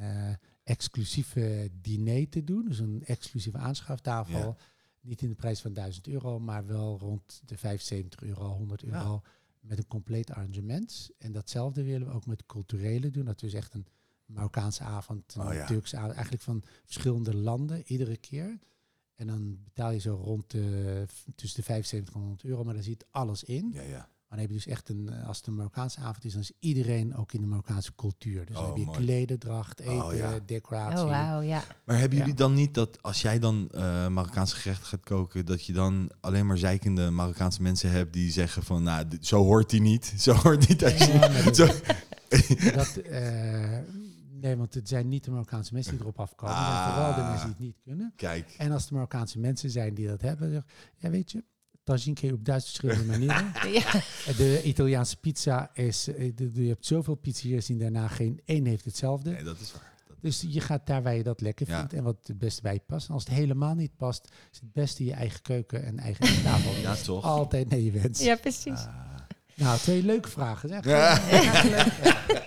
exclusieve diner te doen. Dus een exclusieve aanschaftafel. Ja. Niet in de prijs van 1000 euro, maar wel rond de 75 euro, 100 Ja. euro. Met een compleet arrangement. En datzelfde willen we ook met culturele doen. Dat we dus echt een Marokkaanse avond, een Oh ja. Turkse avond, eigenlijk van verschillende landen iedere keer. En dan betaal je zo rond de, tussen de 75 en 100 euro, maar daar zit alles in. Ja, ja. Maar dan heb je dus echt een, eh, als het een Marokkaanse avond is, dan is iedereen ook in de Marokkaanse cultuur. Dus dan Oh, heb je mooi. klededracht, eten, Oh, ja. decoratie. Oh, wauw, ja. Maar hebben Ja. jullie dan niet dat als jij dan eh, Marokkaanse gerechten gaat koken, dat je dan alleen maar zeikende Marokkaanse mensen hebt die zeggen van, nou, zo hoort hij niet. Zo hoort niet als je... Ja, maar dat- Zo, dat, eh, nee, want het zijn niet de Marokkaanse mensen die erop afkomen. Het zijn vooral de Ah. mensen die het niet kunnen. kijk, En als de Marokkaanse mensen zijn die dat hebben, zeg, ja weet je, tagine kun je op duizend verschillende manieren. ja. De Italiaanse pizza is, eh, de- de- je hebt zoveel pizzeria's die daarna geen één heeft hetzelfde. nee, dat is waar. Dat- Dus je gaat daar waar je dat lekker Ja. vindt en wat het beste bij je past. En als het helemaal niet past, is het beste je eigen keuken en eigen tafel. Ja, toch? Altijd naar je wens. ja, precies. Ah. Nou, twee leuke vragen. Zeg. Ja.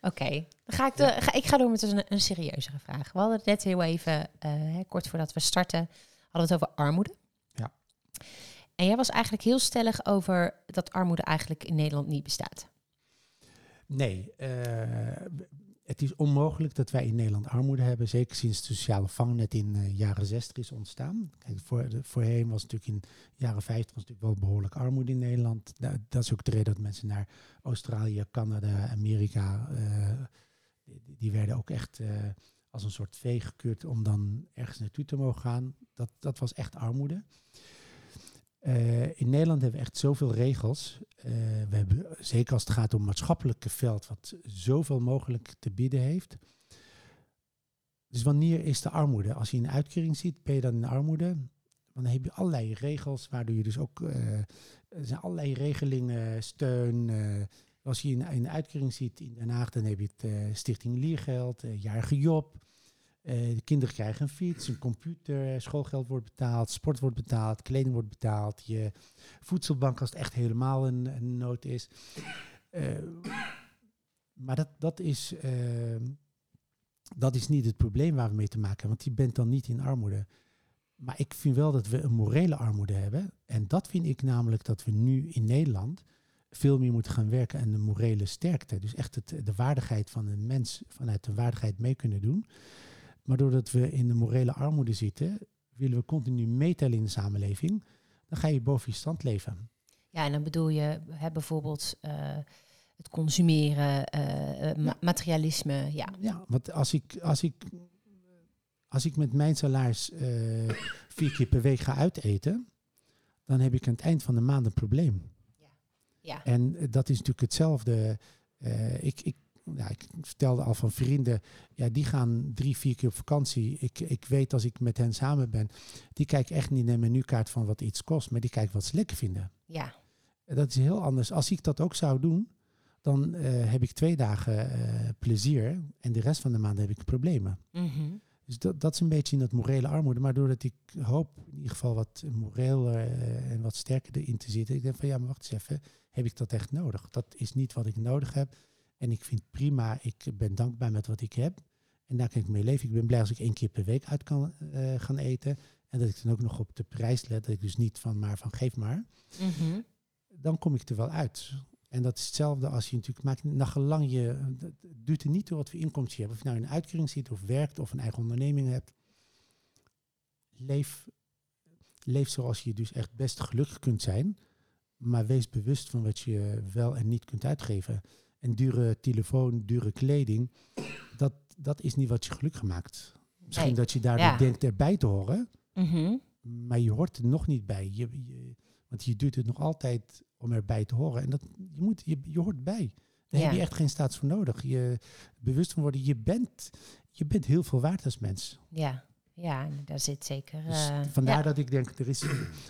Oké, dan ga ik, de, ga, ik ga door met een, een serieuzere vraag. We hadden het net heel even, eh, hè, kort voordat we starten, hadden we het over armoede. En jij was eigenlijk heel stellig over dat armoede eigenlijk in Nederland niet bestaat. Nee, eh, het is onmogelijk dat wij in Nederland armoede hebben. Zeker sinds de sociale vangnet in de jaren 60 is ontstaan. Kijk, voor, voorheen was natuurlijk in de jaren 50 was natuurlijk wel behoorlijk armoede in Nederland. Da- dat is ook de reden dat mensen naar Australië, Canada, Amerika, eh, die, die werden ook echt eh, als een soort vee gekeurd om dan ergens naartoe te mogen gaan. Dat, dat was echt armoede. Eh, in Nederland hebben we echt zoveel regels. Eh, we hebben, zeker als het gaat om maatschappelijke veld, wat zoveel mogelijk te bieden heeft. Dus wanneer is de armoede? Als je een uitkering ziet, ben je dan in armoede? Dan heb je allerlei regels, waardoor je dus ook... eh, er zijn allerlei regelingen, steun. als je in een uitkering ziet in Den Haag, dan heb je het Stichting Leergeld, eh, jarige job. Eh, de kinderen krijgen een fiets, een computer, schoolgeld wordt betaald, sport wordt betaald, kleding wordt betaald. Je voedselbank als het echt helemaal een, nood is. Eh, maar dat, dat, is, eh, dat is niet het probleem waar we mee te maken hebben, want je bent dan niet in armoede. Maar ik vind wel dat we een morele armoede hebben. En dat vind ik namelijk dat we nu in Nederland veel meer moeten gaan werken aan de morele sterkte. Dus echt het, de waardigheid van een mens vanuit de waardigheid mee kunnen doen. Maar doordat we in de morele armoede zitten, willen we continu meetellen in de samenleving. Dan ga je boven je stand leven. Ja, en dan bedoel je hè, bijvoorbeeld eh, het consumeren, eh, eh, ma- Ja. materialisme. Ja, Ja, want als ik, als ik, als ik met mijn salaris vier keer per week ga uiteten, dan heb ik aan het eind van de maand een probleem. ja. En eh, dat is natuurlijk hetzelfde. Ik, ik, ja, ik vertelde al van vrienden, ja, die gaan drie, vier keer op vakantie. Ik, ik weet als ik met hen samen ben, die kijken echt niet naar menukaart van wat iets kost, maar die kijken wat ze lekker vinden. ja. En Dat is heel anders. Als ik dat ook zou doen, dan eh, heb ik twee dagen eh, plezier en de rest van de maand heb ik problemen. Mhm. Dus dat, dat is een beetje in dat morele armoede. Maar doordat ik hoop in ieder geval wat moreel eh, en wat sterker erin te zitten. Ik denk van ja, maar wacht eens even. Heb ik dat echt nodig? Dat is niet wat ik nodig heb. En ik vind prima, ik ben dankbaar met wat ik heb. En daar kan ik mee leven. Ik ben blij als ik één keer per week uit kan eh, gaan eten. En dat ik dan ook nog op de prijs let. Dat ik dus niet van maar van geef maar. Mhm. Dan kom ik er wel uit. En dat is hetzelfde als je natuurlijk maakt, nagelang je, het duurt er niet door wat voor inkomsten je hebt. Of je nou in een uitkering zit of werkt of een eigen onderneming hebt. Leef, leef zoals je dus echt best gelukkig kunt zijn. Maar wees bewust van wat je wel en niet kunt uitgeven. En dure telefoon, dure kleding, dat, dat is niet wat je gelukkig maakt. Misschien Nee. dat je daardoor Ja. denkt erbij te horen, Mhm. maar je hoort er nog niet bij. Je, je, want je doet het nog altijd om erbij te horen. En dat, je, moet, je, je hoort bij. Daar Ja. heb je echt geen staats voor nodig. Je bewust van worden, je bent, je bent heel veel waard als mens. Ja. ja, daar zit zeker... Dus eh, vandaar ja. dat ik denk, er is,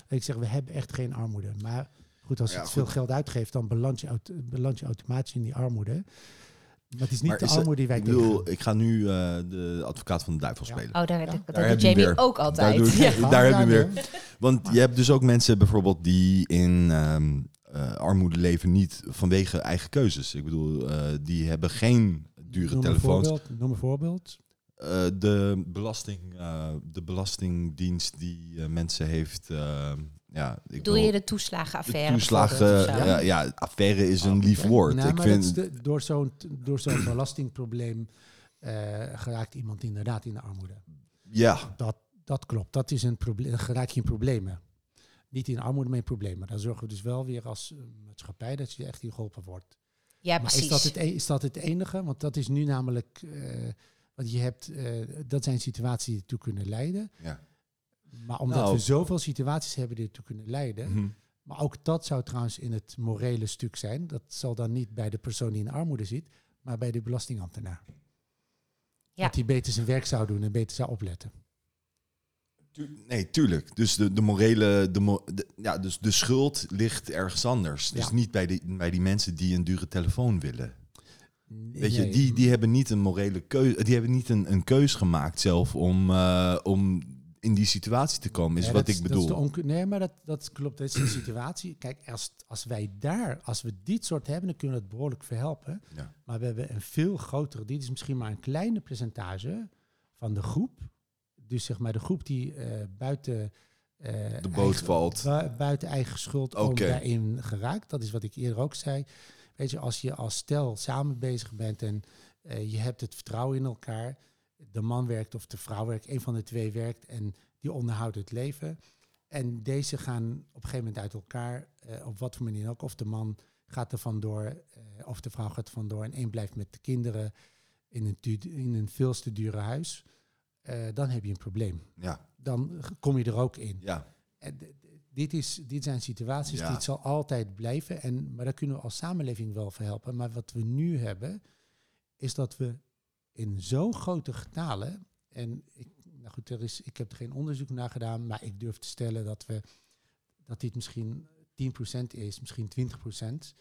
ik zeg, we hebben echt geen armoede. Maar goed, als je Ja, veel geld uitgeeft, dan beland je, auto- beland je automatisch in die armoede. Maar het is niet Maar de is dat- armoede die wij Ik bedoel, ik ga nu eh, de advocaat van de duivel Ja. spelen. Oh, daar, Ja. dat, dat Daar doet heb je Jamie weer. ook altijd. Daar, doe ik- Ja. daar heb je weer. Want je hebt dus ook mensen bijvoorbeeld die in ehm, eh, armoede leven niet vanwege eigen keuzes. Ik bedoel, eh, die hebben geen dure Noem een telefoons. voorbeeld, Noem een voorbeeld. Eh, de, belasting, eh, de belastingdienst die eh, mensen heeft. Ja, ik wil- je de de toeslagenaffaire toeslagen. of zo? Ja, ja, affaire is een lief woord. Nou, ik vind. de- door zo'n door zo'n belastingprobleem eh, geraakt iemand inderdaad in de armoede. ja, Dat, dat klopt. Dat is een probleem. Dan geraak je in problemen. Niet in armoede, maar in problemen. Dan zorgen we dus wel weer als eh, maatschappij dat je echt in geholpen wordt. Ja, maar precies. is dat, het, e- is dat het enige? Want dat is nu namelijk. eh, want je hebt. eh, dat zijn situaties die ertoe kunnen leiden. ja. Maar omdat Nou. we zoveel situaties hebben die ertoe kunnen leiden. Mhm. Maar ook dat zou trouwens in het morele stuk zijn. Dat zal dan niet bij de persoon die in armoede zit, maar bij de belastingambtenaar. Ja. Dat hij beter zijn werk zou doen en beter zou opletten. Tu- Nee, tuurlijk. Dus de, de morele, de, mo- de- ja, dus de schuld ligt ergens anders. Dus Ja. niet bij die, bij die mensen die een dure telefoon willen. Weet je, Nee. die, die hebben niet een morele keuze, die hebben niet een, een keus gemaakt zelf om, eh, om in die situatie te komen, is Ja, wat ik bedoel. nee, maar dat, dat klopt. Dat is een situatie. Kijk, als, als wij daar, als we dit soort hebben, dan kunnen we het behoorlijk verhelpen. Ja. Maar we hebben een veel grotere, dit is misschien maar een kleine percentage van de groep. Dus zeg maar de groep die eh, buiten, eh, De boot eigen- valt. bu- buiten eigen schuld om Oké. daarin geraakt. Dat is wat ik eerder ook zei. Weet je, als je als stel samen bezig bent en eh, je hebt het vertrouwen in elkaar. De man werkt of de vrouw werkt, een van de twee werkt en die onderhoudt het leven. En deze gaan op een gegeven moment uit elkaar, eh, op wat voor manier ook. Of de man gaat er vandoor, eh of de vrouw gaat er vandoor en één blijft met de kinderen in een, du- in een veel te dure huis. Eh, dan heb je een probleem. Ja, Dan kom je er ook in. ja. En d- dit, is, dit zijn situaties Ja. die het zal altijd blijven. En, maar daar kunnen we als samenleving wel voor helpen. Maar wat we nu hebben, is dat we in zo'n grote getalen. En ik, nou goed, er is, ik heb er geen onderzoek naar gedaan, maar ik durf te stellen dat, we, dat dit misschien 10% is, misschien 20%.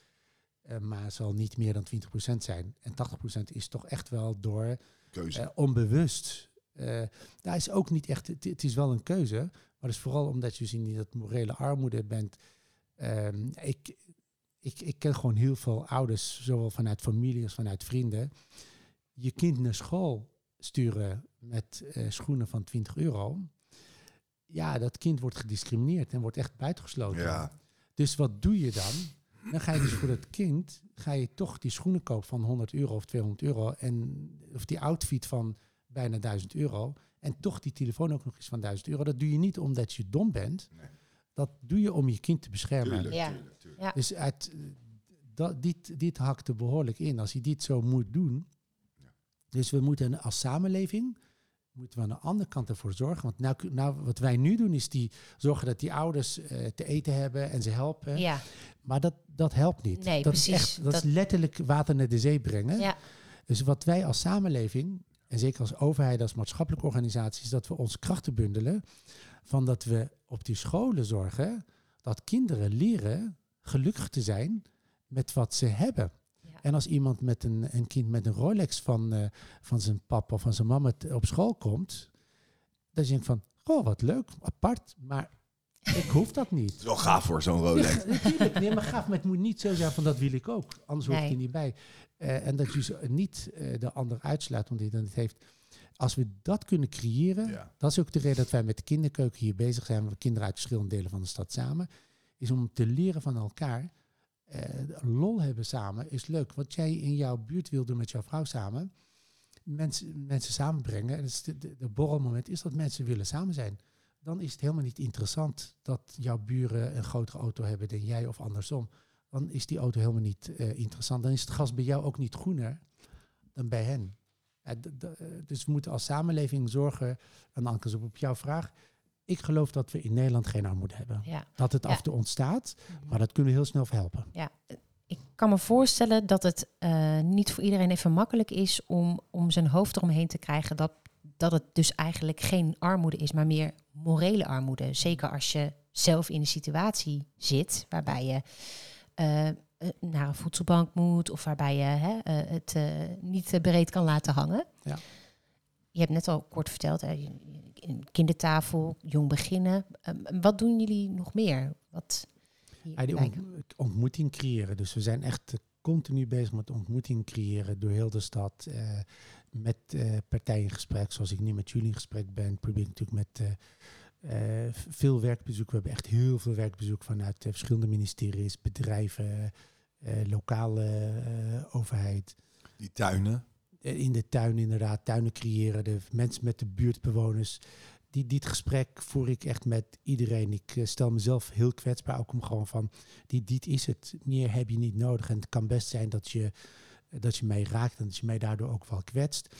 eh, maar het zal niet meer dan 20% zijn. En 80% is toch echt wel door Keuze. eh, onbewust. Eh daar is ook niet echt, het, het is wel een keuze, maar het is vooral omdat je dus in dat morele armoede bent. Ehm, ik, ik, ik ken gewoon heel veel ouders, zowel vanuit familie als vanuit vrienden, je kind naar school sturen met eh, schoenen van 20 euro. Ja, dat kind wordt gediscrimineerd en wordt echt buitengesloten. ja. Dus wat doe je dan? Dan ga je dus voor dat kind, ga je toch die schoenen kopen van 100 euro of 200 euro. En, of die outfit van bijna 1000 euro. En toch die telefoon ook nog eens van 1000 euro. Dat doe je niet omdat je dom bent. Nee. Dat doe je om je kind te beschermen. Tuurlijk, Ja. tuurlijk, tuurlijk. Ja. Dus uit, eh, dat, dit, dit hakt er behoorlijk in. Als je dit zo moet doen. Dus we moeten als samenleving moeten we aan de andere kant ervoor zorgen. Want nou, nou, wat wij nu doen is die zorgen dat die ouders eh, te eten hebben en ze helpen. Ja, Maar dat, dat helpt niet. Nee, dat precies. Is echt, dat, Dat- is letterlijk water naar de zee brengen. ja, Dus wat wij als samenleving, en zeker als overheid, als maatschappelijke organisatie, is dat we onze krachten bundelen. Van dat we op die scholen zorgen dat kinderen leren gelukkig te zijn met wat ze hebben. En als iemand met een, een kind met een Rolex van, eh, van zijn papa of van zijn mama op school komt, dan denk ik van, goh, wat leuk, apart. Maar Ik hoef dat niet. Wel gaaf voor zo'n Rolex. Natuurlijk, nee, maar gaaf, maar het moet niet zo zijn van dat wil ik ook. Anders hoef er niet bij. Eh, en dat je zo- niet eh, de ander uitsluit, want dit en het heeft. Als we dat kunnen creëren, Ja. dat is ook de reden dat wij met de kinderkeuken hier bezig zijn, we kinderen uit verschillende delen van de stad samen, is om te leren van elkaar. Eh, lol hebben samen is leuk. Wat jij in jouw buurt wil doen met jouw vrouw samen, mensen, mensen samenbrengen. En is de, borrelmoment is dat mensen willen samen zijn. Dan is het helemaal niet interessant dat jouw buren een grotere auto hebben dan jij of andersom. Dan is die auto helemaal niet eh, interessant. Dan is het gas bij jou ook niet groener dan bij hen. Eh, dus we moeten als samenleving zorgen, en Anke, op jouw vraag. Ik geloof dat we in Nederland geen armoede hebben. Ja. Dat het Ja. af en toe ontstaat, maar dat kunnen we heel snel verhelpen. ja. Ik kan me voorstellen dat het eh, niet voor iedereen even makkelijk is om, om zijn hoofd eromheen te krijgen dat, dat het dus eigenlijk geen armoede is, maar meer morele armoede. Zeker als je zelf in een situatie zit waarbij je eh, eh, naar een voedselbank moet of waarbij je hè, het niet breed kan laten hangen. Ja. Je hebt net al kort verteld, hè, kindertafel, jong beginnen. Ehm, wat doen jullie nog meer? Wat hier Ja, die lijkt- ont- ontmoeting creëren. Dus we zijn echt eh, continu bezig met ontmoeting creëren door heel de stad. eh, met eh, partijen in gesprek, zoals ik nu met jullie in gesprek ben. Probeer ik natuurlijk met eh, eh, veel werkbezoek. We hebben echt heel veel werkbezoek vanuit eh, verschillende ministeries, bedrijven, eh, lokale eh, overheid. Die tuinen. Eh, in de tuin inderdaad, tuinen creëren, de mensen met de buurtbewoners. Die, dit gesprek voer ik echt met iedereen. Ik eh, stel mezelf heel kwetsbaar, ook om gewoon van, dit, dit is het, meer heb je niet nodig. En het kan best zijn dat je, dat je mij raakt en dat je mij daardoor ook wel kwetst.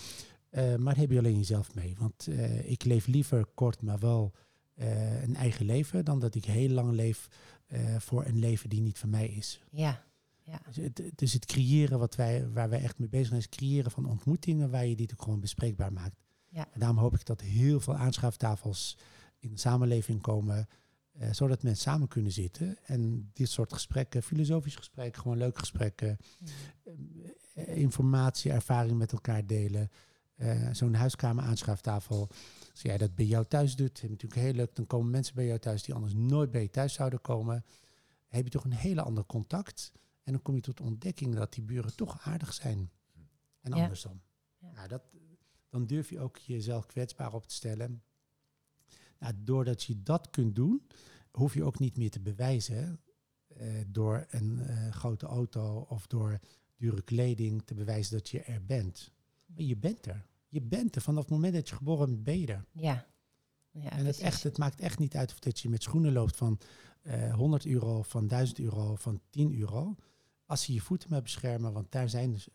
Eh, maar heb je alleen jezelf mee. Want eh, ik leef liever kort, maar wel eh, een eigen leven, dan dat ik heel lang leef eh, voor een leven die niet van mij is. Ja, ja. Dus het, dus het creëren wat wij, waar wij echt mee bezig zijn, is creëren van ontmoetingen waar je dit ook gewoon bespreekbaar maakt. Ja. En daarom hoop ik dat heel veel aanschuiftafels in de samenleving komen, eh, zodat mensen samen kunnen zitten en dit soort gesprekken, filosofische gesprekken, gewoon leuke gesprekken, eh, informatie, ervaring met elkaar delen. Eh, Zo'n huiskamer aanschuiftafel. Als jij dat bij jou thuis doet, je natuurlijk heel leuk. Dan komen mensen bij jou thuis die anders nooit bij je thuis zouden komen. Heb je toch een hele ander contact. En dan kom je tot de ontdekking dat die buren toch aardig zijn. En Ja. andersom. Ja. Nou, dat, dan durf je ook jezelf kwetsbaar op te stellen. Nou, doordat je dat kunt doen, hoef je ook niet meer te bewijzen eh, door een eh, grote auto of door dure kleding te bewijzen dat je er bent. Maar je bent er. Je bent er. Vanaf het moment dat je geboren bent, ben je er. Ja. ja en het, echt, het maakt echt niet uit of dat je met schoenen loopt van eh 100 euro, van 1000 euro, van 10 euro. Als je je voeten maar beschermen, want daar zijn dus,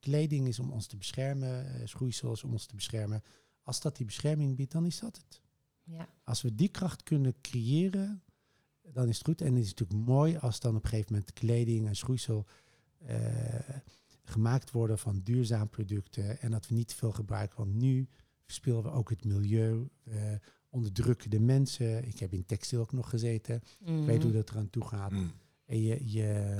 kleding is om ons te beschermen, eh, schoeisels om ons te beschermen. Als dat die bescherming biedt, dan is dat het. Ja. Als we die kracht kunnen creëren, dan is het goed. En het is natuurlijk mooi als dan op een gegeven moment kleding en schoeisel eh, gemaakt worden van duurzaam producten. En dat we niet te veel gebruiken. Want nu verspillen we ook het milieu. We onderdrukken de mensen. Ik heb in textiel ook nog gezeten. Ik weet hoe Mhm. dat eraan toe gaat. Mm. En je, je,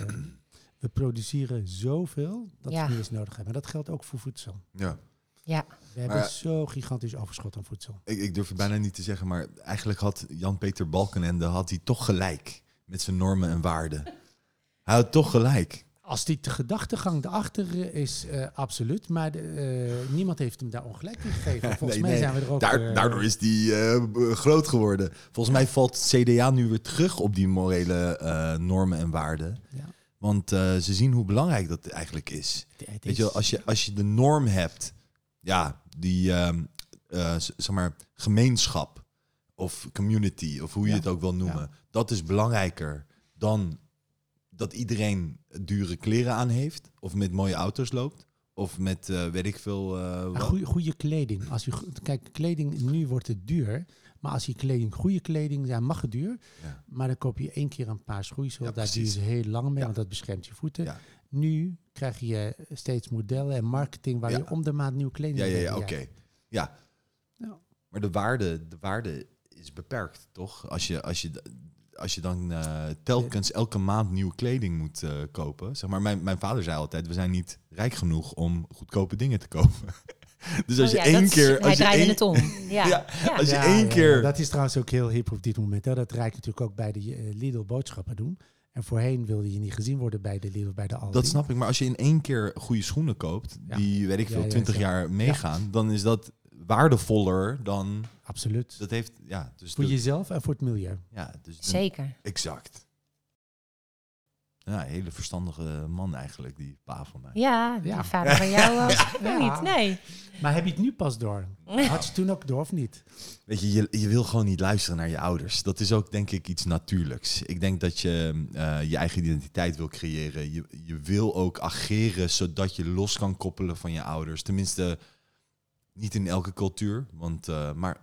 we produceren zoveel dat Ja. we niet eens nodig hebben. Maar dat geldt ook voor voedsel. Ja. Ja, We hebben Maar- zo gigantisch overschot aan voedsel. Ik, ik durf het bijna niet te zeggen, maar eigenlijk had Jan-Peter Balkenende had hij toch gelijk met zijn normen en waarden. Hij had toch gelijk. Als die de gedachtegang erachter is, eh, absoluut. Maar de, eh, niemand heeft hem daar ongelijk in gegeven. Volgens Nee, mij nee. zijn we er ook... Daar- eh, daardoor is die eh, groot geworden. Volgens mij valt CDA nu weer terug op die morele eh, normen en waarden. Ja. Want eh, ze zien hoe belangrijk dat eigenlijk is. Weet je, wel, als je, als je de norm hebt, ja, die ehm, eh, zeg maar, gemeenschap of community, of hoe je Ja. het ook wil noemen, dat is belangrijker dan dat iedereen dure kleren aan heeft, of met mooie auto's loopt, of met eh, weet ik veel. goede, goede kleding. Als je, go- kijk, kleding, nu wordt het duur. Maar als je kleding, goede kleding, ja, mag het duur. Ja. Maar dan koop je één keer een paar schoeisel. Ja, daar duur je heel lang mee, want dat beschermt je voeten. Nu krijg je steeds modellen en marketing waar je om de maand nieuwe kleding Ja, ja, ja, hebt. oké. Ja. Ja. Maar de waarde, de waarde is beperkt, toch? Als je, als je, als je dan eh, telkens elke maand nieuwe kleding moet eh, kopen. Zeg maar, mijn, mijn vader zei altijd, we zijn niet rijk genoeg om goedkope dingen te kopen. Dus als Oh je ja, één is- keer... Hij Als je één, het om. Ja. Ja, Ja. als je één ja, keer... ja, dat is trouwens ook heel hip op dit moment. Hè. Dat je natuurlijk ook bij de eh, Lidl boodschappen doen. En voorheen wilde je niet gezien worden bij de Lidl, bij de Aldi. Dat snap ik, maar als je in één keer goede schoenen koopt, Ja. die, weet ik veel, ja, 20 zo. jaar meegaan, dan is dat waardevoller dan... Absoluut. Dat heeft, ja, dus voor dat- jezelf en voor het milieu. Ja, dus Zeker. Exact. Ja, een hele verstandige man eigenlijk, die pa van mij. Ja, die Ja. vader van jou ook. Ja. niet. Nee. Maar heb je het nu pas door? Had je toen ook door of niet? Weet je, je, je wil gewoon niet luisteren naar je ouders. Dat is ook denk ik iets natuurlijks. Ik denk dat je eh, je eigen identiteit wil creëren. Je, je wil ook ageren zodat je los kan koppelen van je ouders. Tenminste, niet in elke cultuur. Want, eh, maar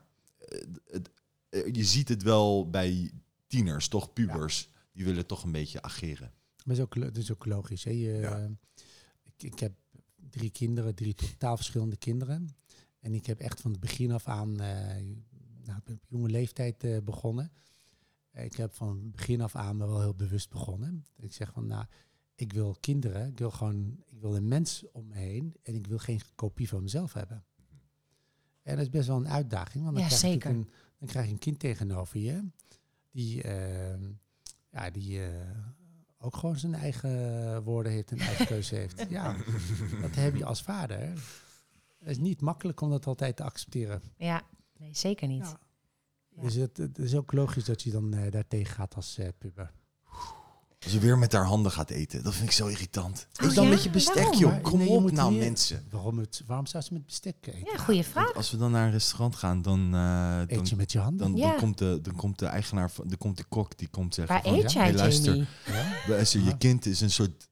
het, eh, je ziet het wel bij tieners, toch pubers. Die willen toch een beetje ageren. Maar dat is ook, lo- dat is ook logisch. Hè? Je, Ja. eh, ik, ik heb drie kinderen, drie totaal verschillende kinderen. En ik heb echt van het begin af aan, eh, nou, ik ben op jonge leeftijd eh, begonnen. Ik heb van het begin af aan me wel heel bewust begonnen. Ik zeg van, nou, ik wil kinderen, ik wil gewoon, ik wil een mens om me heen en ik wil geen kopie van mezelf hebben. En dat is best wel een uitdaging, want dan, Ja, krijg, je zeker. een, dan krijg je een kind tegenover je die, eh, ja, die eh, ook gewoon zijn eigen woorden heeft en eigen keuze heeft. Ja, dat heb je als vader. Het is niet makkelijk om dat altijd te accepteren. Ja, nee, zeker niet. Ja. Ja. Dus het, het is ook logisch dat je dan eh daartegen gaat als eh, puber. Als ze weer met haar handen gaat eten. Dat vind ik zo irritant. Oh Eet dan ja? met je bestek, Waarom? joh. Maar Kom nee, je op nou, hier- mensen. Waarom, het, waarom zou ze met bestek eten? Ja, goede vraag. Want als we dan naar een restaurant gaan, dan, eh, dan, Eet je met je handen? dan, Ja. dan, komt de, dan komt de eigenaar, van, dan komt de kok, die komt zeggen Waar van, eet ja, jij, hey, luister, Je Ja. kind is een soort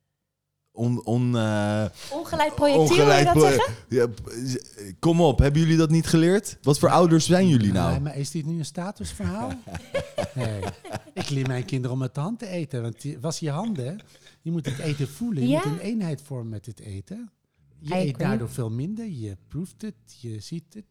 on, on, eh, Ongeleid projectiel, wil je dat pro- zeggen? Kom op, hebben jullie dat niet geleerd? Wat voor ouders zijn jullie Nee, nou? maar is dit nu een statusverhaal? nee. Ik leer mijn kinderen om met de hand te eten. Want was je handen, je moet het eten voelen. Je Ja. moet een eenheid vormen met het eten. Je eet daardoor veel minder. Je proeft het, je ziet het.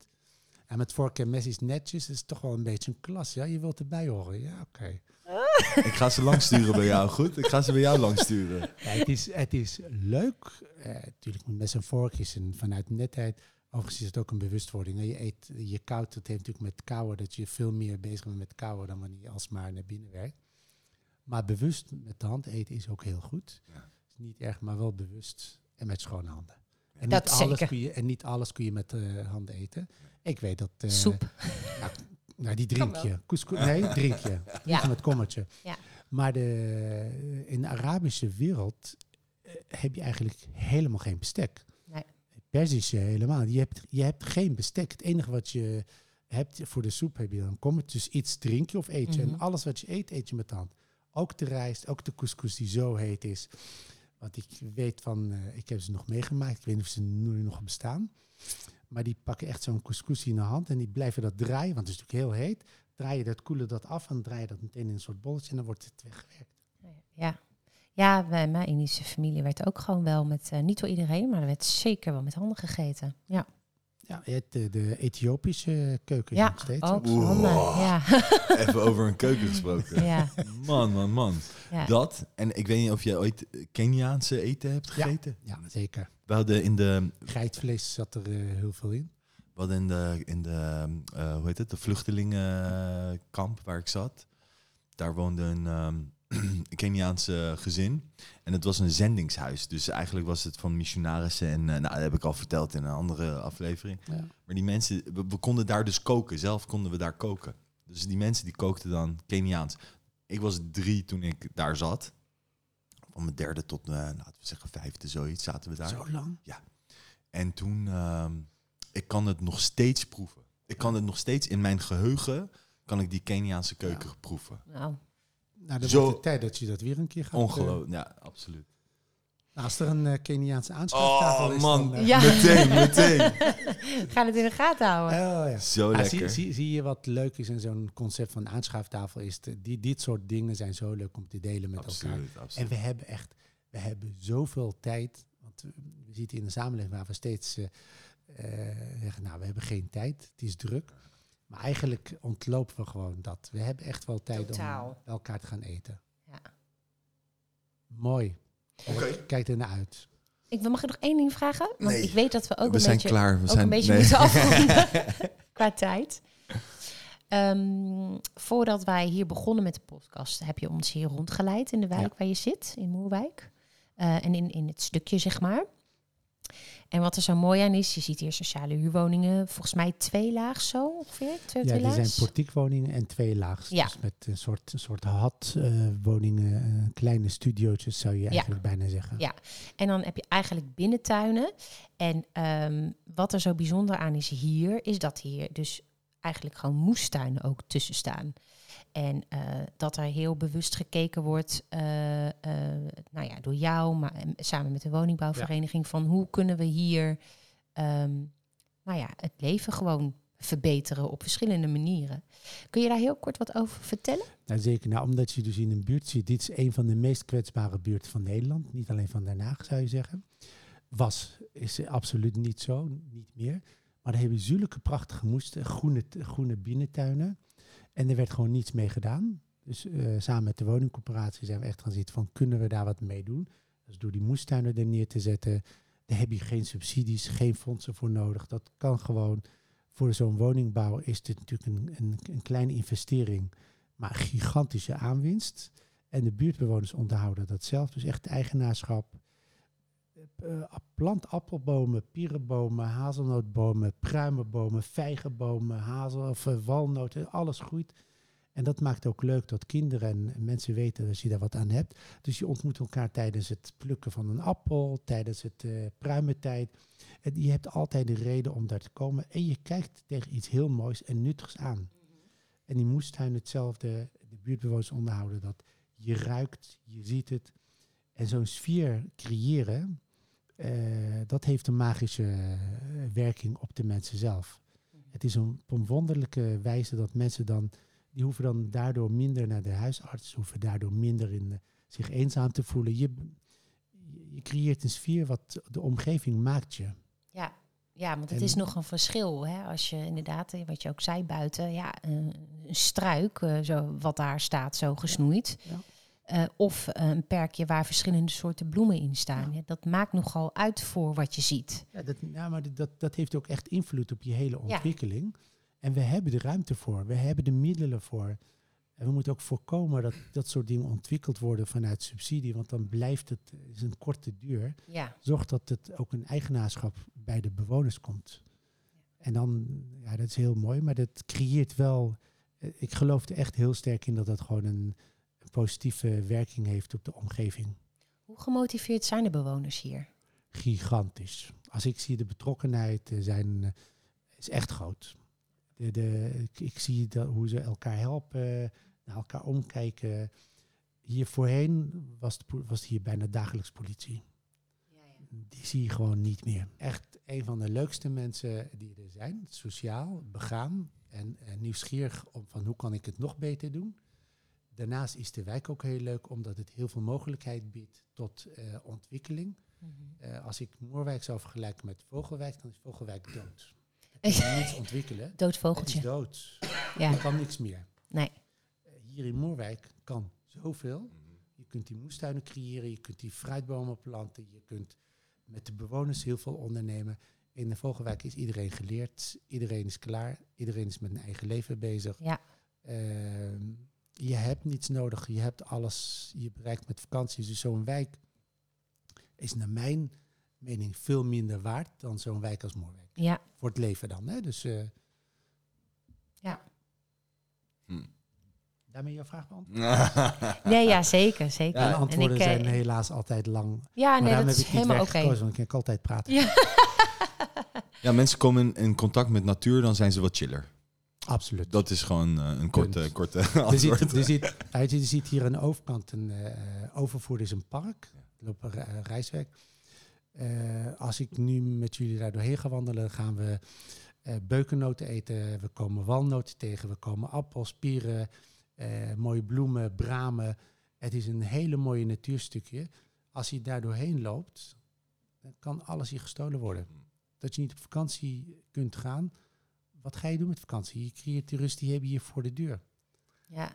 En met vork en mes is netjes. is toch wel een beetje een klas. Ja, je wilt erbij horen. Ja, oké. Ik ga ze langsturen bij jou, goed? Ik ga ze bij jou langsturen. Ja, het, is, het is leuk. Eh, natuurlijk met mes en vork is een, vanuit netheid. Overigens is het ook een bewustwording. hè. Je eet, je koudt, het heeft natuurlijk met kouwen dat je veel meer bezig bent met kouwen dan wanneer je alsmaar naar binnen werkt. Maar bewust met de hand eten is ook heel goed. Ja. Is niet erg, maar wel bewust en met schone handen. En, Dat niet, alles zeker. kun je, en niet alles kun je met eh, handen eten. Ik weet dat... eh, Soep. Nou, die drink je. Couscous, nee, drink je. Ja. Met kommetje. Ja. Maar de, in de Arabische wereld eh, heb je eigenlijk helemaal geen bestek. Nee. Persische helemaal. Je hebt, je hebt geen bestek. Het enige wat je hebt voor de soep heb je dan kommetje. Dus iets drink je of eet je. Mhm. En alles wat je eet, eet je met de hand. Ook de rijst, ook de couscous die zo heet is. Want ik weet van, eh, ik heb ze nog meegemaakt. Ik weet niet of ze nu nog bestaan. Maar die pakken echt zo'n couscous in de hand en die blijven dat draaien, want het is natuurlijk heel heet. Draai je dat, koelen dat af en draai je dat meteen in een soort bolletje en dan wordt het weggewerkt. Ja. Ja, bij mijn Indische familie werd ook gewoon wel met, eh, niet door iedereen, maar er werd zeker wel met handen gegeten. Ja, Ja, je hebt de, de Ethiopische keuken ja nog steeds. ook Oeh. handen. Ja. Even over een keuken gesproken. ja. Man, man, man. ja. Dat, en ik weet niet of je ooit Keniaanse eten hebt gegeten. Ja, zeker. We hadden in de, Geitvlees zat er eh, heel veel in. we hadden in de, in de eh, hoe heet het, de vluchtelingenkamp waar ik zat. Daar woonde een ehm, een Keniaanse gezin. En het was een zendingshuis. Dus eigenlijk was het van missionarissen. En eh, nou, dat heb ik al verteld in een andere aflevering. Ja. Maar die mensen, we, we konden daar dus koken. Zelf konden we daar koken. Dus die mensen die kookten dan Keniaans. Ik was drie toen ik daar zat. Van mijn derde tot, eh, laten we zeggen, vijfde zoiets zaten we daar. Zo lang. En toen, ehm, ik kan het nog steeds proeven. Ik kan het nog steeds in mijn geheugen, kan ik die Keniaanse keuken proeven. Nou, Nou, dan Zo- wordt het tijd dat je dat weer een keer gaat... eh, Ongelooflijk, ja, absoluut. nou, als er een eh, Keniaanse aanschuiftafel Oh is... man, dan, eh, Ja. meteen, meteen. ga het in de gaten houden. Oh, ja. Zo Ah, lekker. zie, zie, zie je wat leuk is in zo'n concept van aanschuiftafel? Is die, dit soort dingen zijn zo leuk om te delen met elkaar. absoluut, En we hebben echt, we hebben zoveel tijd. Want we, zitten in een samenleving waar we steeds zeggen, nou, we hebben geen tijd, het is druk. Maar eigenlijk ontlopen we gewoon dat. We hebben echt wel tijd Totaal. om elkaar te gaan eten. Ja. Mooi. Oké. Kijk er naar uit. Ik mag je nog één ding vragen? Want Nee. ik weet dat we ook we een zijn beetje, klaar. We ook zijn, een beetje nee. moeten afronden qua tijd. Ehm, voordat wij hier begonnen met de podcast, heb je ons hier rondgeleid in de wijk Ja. waar je zit, in Moerwijk. Eh, en in, in het stukje, zeg maar. En wat er zo mooi aan is, je ziet hier sociale huurwoningen, volgens mij twee laag zo ongeveer. Twee, Ja, twee er zijn portiekwoningen en twee laags. Ja. Dus met een soort, een soort had-woningen, eh, kleine studiootjes zou je eigenlijk bijna zeggen. Ja. En dan heb je eigenlijk binnentuinen. En ehm, wat er zo bijzonder aan is hier, is dat hier dus eigenlijk gewoon moestuinen ook tussen staan. En eh, dat er heel bewust gekeken wordt, eh, eh, nou ja, door jou, maar samen met de woningbouwvereniging, van hoe kunnen we hier, ehm, nou ja, het leven gewoon verbeteren op verschillende manieren. Kun je daar heel kort wat over vertellen? Zeker. Nou, omdat je dus in een buurt zit. Dit is een van de meest kwetsbare buurten van Nederland. Niet alleen van Den Haag, zou je zeggen. Was, is absoluut niet zo, niet meer. Maar daar hebben we zulke prachtige moesten, groene, groene binnentuinen. En er werd gewoon niets mee gedaan. Dus eh, samen met de woningcorporatie zijn we echt gaan zitten van, kunnen we daar wat mee doen? Dus door die moestuinen er neer te zetten, daar heb je geen subsidies, geen fondsen voor nodig. Dat kan gewoon, voor zo'n woningbouw is dit natuurlijk een, een, een kleine investering, maar gigantische aanwinst. En de buurtbewoners onderhouden dat zelf, dus echt eigenaarschap. Eh, plant appelbomen, pierenbomen, hazelnootbomen, pruimenbomen, vijgenbomen, hazel of eh, walnoten, alles groeit. En dat maakt ook leuk dat kinderen en mensen weten dat je daar wat aan hebt. Dus je ontmoet elkaar tijdens het plukken van een appel, tijdens het eh pruimentijd. En je hebt altijd de reden om daar te komen. En je kijkt tegen iets heel moois en nuttigs aan. En die moestuin hetzelfde, de buurtbewoners onderhouden dat. Je ruikt, je ziet het. En zo'n sfeer creëren, dat heeft een magische eh, werking op de mensen zelf. Het is een, op een wonderlijke wijze dat mensen dan, die hoeven dan daardoor minder naar de huisarts, hoeven daardoor minder in, eh, zich eenzaam te voelen. Je, je creëert een sfeer wat de omgeving maakt je. Ja, ja want het En- is nog een verschil. Hè? Als je inderdaad, eh, wat je ook zei buiten, ja, een, struik, eh, zo, wat daar staat, zo gesnoeid. Ja. Eh, of eh, een perkje waar verschillende soorten bloemen in staan. Ja, dat maakt nogal uit voor wat je ziet. Ja, dat, maar dat, dat heeft ook echt invloed op je hele ontwikkeling. En we hebben de ruimte voor, we hebben de middelen voor. En we moeten ook voorkomen dat dat soort dingen ontwikkeld worden vanuit subsidie, want dan blijft het, is een korte duur. Ja, Zorg dat het ook een eigenaarschap bij de bewoners komt. En dan, ja, dat is heel mooi, maar dat creëert wel, eh, ik geloof er echt heel sterk in dat dat gewoon een positieve werking heeft op de omgeving. hoe gemotiveerd zijn de bewoners hier? gigantisch. Als ik zie de betrokkenheid eh, zijn, eh, is echt groot. De, de, ik, zie dat, hoe ze elkaar helpen, naar elkaar omkijken. Hier voorheen was, de, was hier bijna dagelijks politie. Die zie je gewoon niet meer. Echt een van de leukste mensen die er zijn. Sociaal, begaan en, en nieuwsgierig om van hoe kan ik het nog beter doen. Daarnaast is de wijk ook heel leuk omdat het heel veel mogelijkheid biedt tot eh, ontwikkeling. Eh, als ik Moerwijk zou vergelijken met Vogelwijk, dan is Vogelwijk dood. Er kan niets ontwikkelen. Dood Het is vogeltje. dood. Ja, Er kan niks meer. nee. Eh, hier in Moerwijk kan zoveel. Je kunt die moestuinen creëren, je kunt die fruitbomen planten, je kunt met de bewoners heel veel ondernemen. In de Vogelwijk is iedereen geleerd, iedereen is klaar, iedereen is met een eigen leven bezig. Ja. Ehm, je hebt niets nodig, je hebt alles, je bereikt met vakanties. Dus zo'n wijk is naar mijn mening veel minder waard dan zo'n wijk als Moerwijk. Ja, Voor het leven dan. Hè? Dus, eh, Ja. Hm. Daarmee jouw vraag beantwoord? nee, ja, zeker, zeker. Ja, de En antwoorden ik, eh, zijn helaas altijd lang. Ja, maar nee, daarom dat heb is ik helemaal oké. want ik kan altijd praten. Ja. Ja, mensen komen in, in contact met natuur, dan zijn ze wat chiller. Absoluut. Dat is gewoon eh, een korte, Punt. korte antwoord. je, ziet, hier aan de overkant een eh overvoer is een park. Er loopt een re- reiswerk. Eh, als ik nu met jullie daar doorheen ga wandelen, gaan we beukennoten eten. We komen walnoten tegen, we komen appels, pieren, mooie bloemen, bramen. Het is een hele mooie natuurstukje. Als je daar doorheen loopt, dan kan alles hier gestolen worden. Dat je niet op vakantie kunt gaan. Wat ga je doen met vakantie? Je creëert die rust, die heb je hier voor de deur. Ja.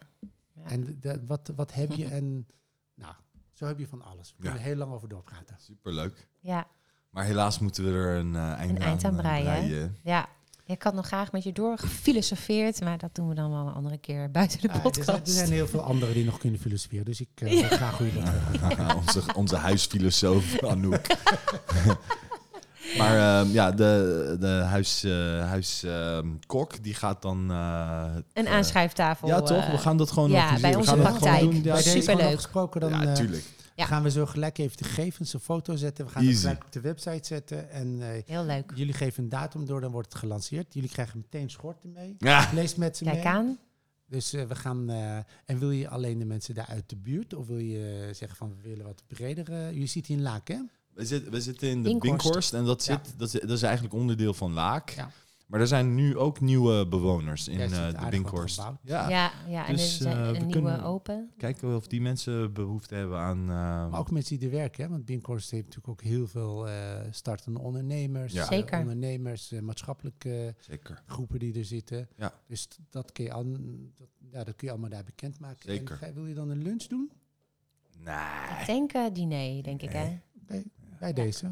Ja. En wat, wat heb je? En nou, Zo heb je van alles. We Ja. kunnen er heel lang over doorpraten. Superleuk. Ja, Maar helaas moeten we er een eh, eind, Een eind aan eh, breien, ja. Ik had nog graag met je doorgefilosofeerd, maar dat doen we dan wel een andere keer buiten de Ah, er, zijn, podcast. er zijn heel veel anderen die nog kunnen filosoferen. Dus ik eh, wil graag hoe je dat. Ja, onze, onze huisfilosoof Anouk. Maar ehm, ja, de, de huiskok huis, ehm, kok, die gaat dan... eh, Een eh, aanschrijftafel. Ja, toch? eh, We gaan dat gewoon ja, bij We onze gaan dat gewoon praktijk. Superleuk. gewoon afgesproken, dan ja, eh, tuurlijk. Ja. gaan we zo gelijk even de gegevens, een foto zetten. We gaan het Easy. gelijk op de website zetten. En eh, Heel leuk. jullie geven een datum door, dan wordt het gelanceerd. Jullie krijgen meteen schorten mee. Ja, Leesmetsen Kijk mee. aan. Dus eh, we gaan. eh, en wil je alleen de mensen daar uit de buurt? Of wil je eh, zeggen van we willen wat breder? eh, jullie zitten hier in Laak, hè? We, zitten we zitten in de Binkhorst. Binkhorst. En dat, Ja. zit, dat, is, dat is eigenlijk onderdeel van Laak. Ja. Maar er zijn nu ook nieuwe bewoners in eh, de Binkhorst. Ja, Ja, ja, en Dus, er eh, een we nieuwe kunnen- open. kijken of die mensen behoefte hebben aan... eh, Maar ook mensen die er werken, hè? Want Binkhorst heeft natuurlijk ook heel veel eh, startende ondernemers. Ja. Zeker. ondernemers, maatschappelijke Zeker. groepen die er zitten. Ja. Dus dat kun, je al, dat, ja, dat kun je allemaal daar bekendmaken. Zeker. En ga- wil je dan een lunch doen? Nee. Ik denk diner, denk ik, hè? Nee. Bij, deze.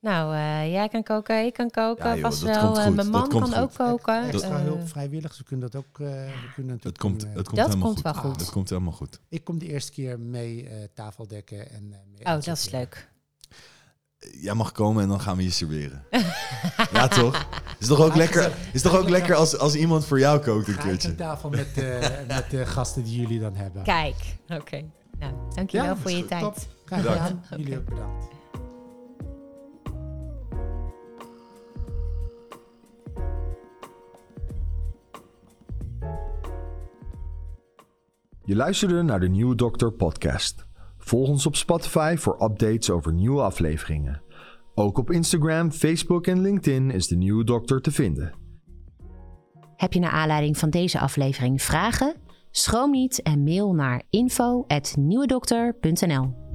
Nou, eh, jij kan koken, ik kan koken, Ja, vast dat wel. komt eh, goed, mijn dat man komt kan ook goed. koken. Extra Eh, hulp, vrijwilligers, we kunnen dat ook. eh, we kunnen Het natuurlijk komt, een, eh, het komt Dat helemaal komt goed. wel goed. Het komt helemaal goed. Ik kom de eerste keer mee eh, tafel dekken en eh, mee oh, dat is leuk. Jij mag komen en dan gaan we je serveren. ja, toch? Is toch ook lekker, is toch ook lekker als, als iemand voor jou kookt een keertje? aan tafel met, eh, met de gasten die jullie dan hebben. Kijk, oké. Nou, dankjewel Ja, voor je goed. tijd. Top. Graag gedaan. Jullie ook bedankt. Je luisterde naar de Nieuwe Dokter podcast. Volg ons op Spotify voor updates over nieuwe afleveringen. Ook op Instagram, Facebook en LinkedIn is de Nieuwe Dokter te vinden. Heb je naar aanleiding van deze aflevering vragen? Schroom niet en mail naar info@nieuwedokter.nl.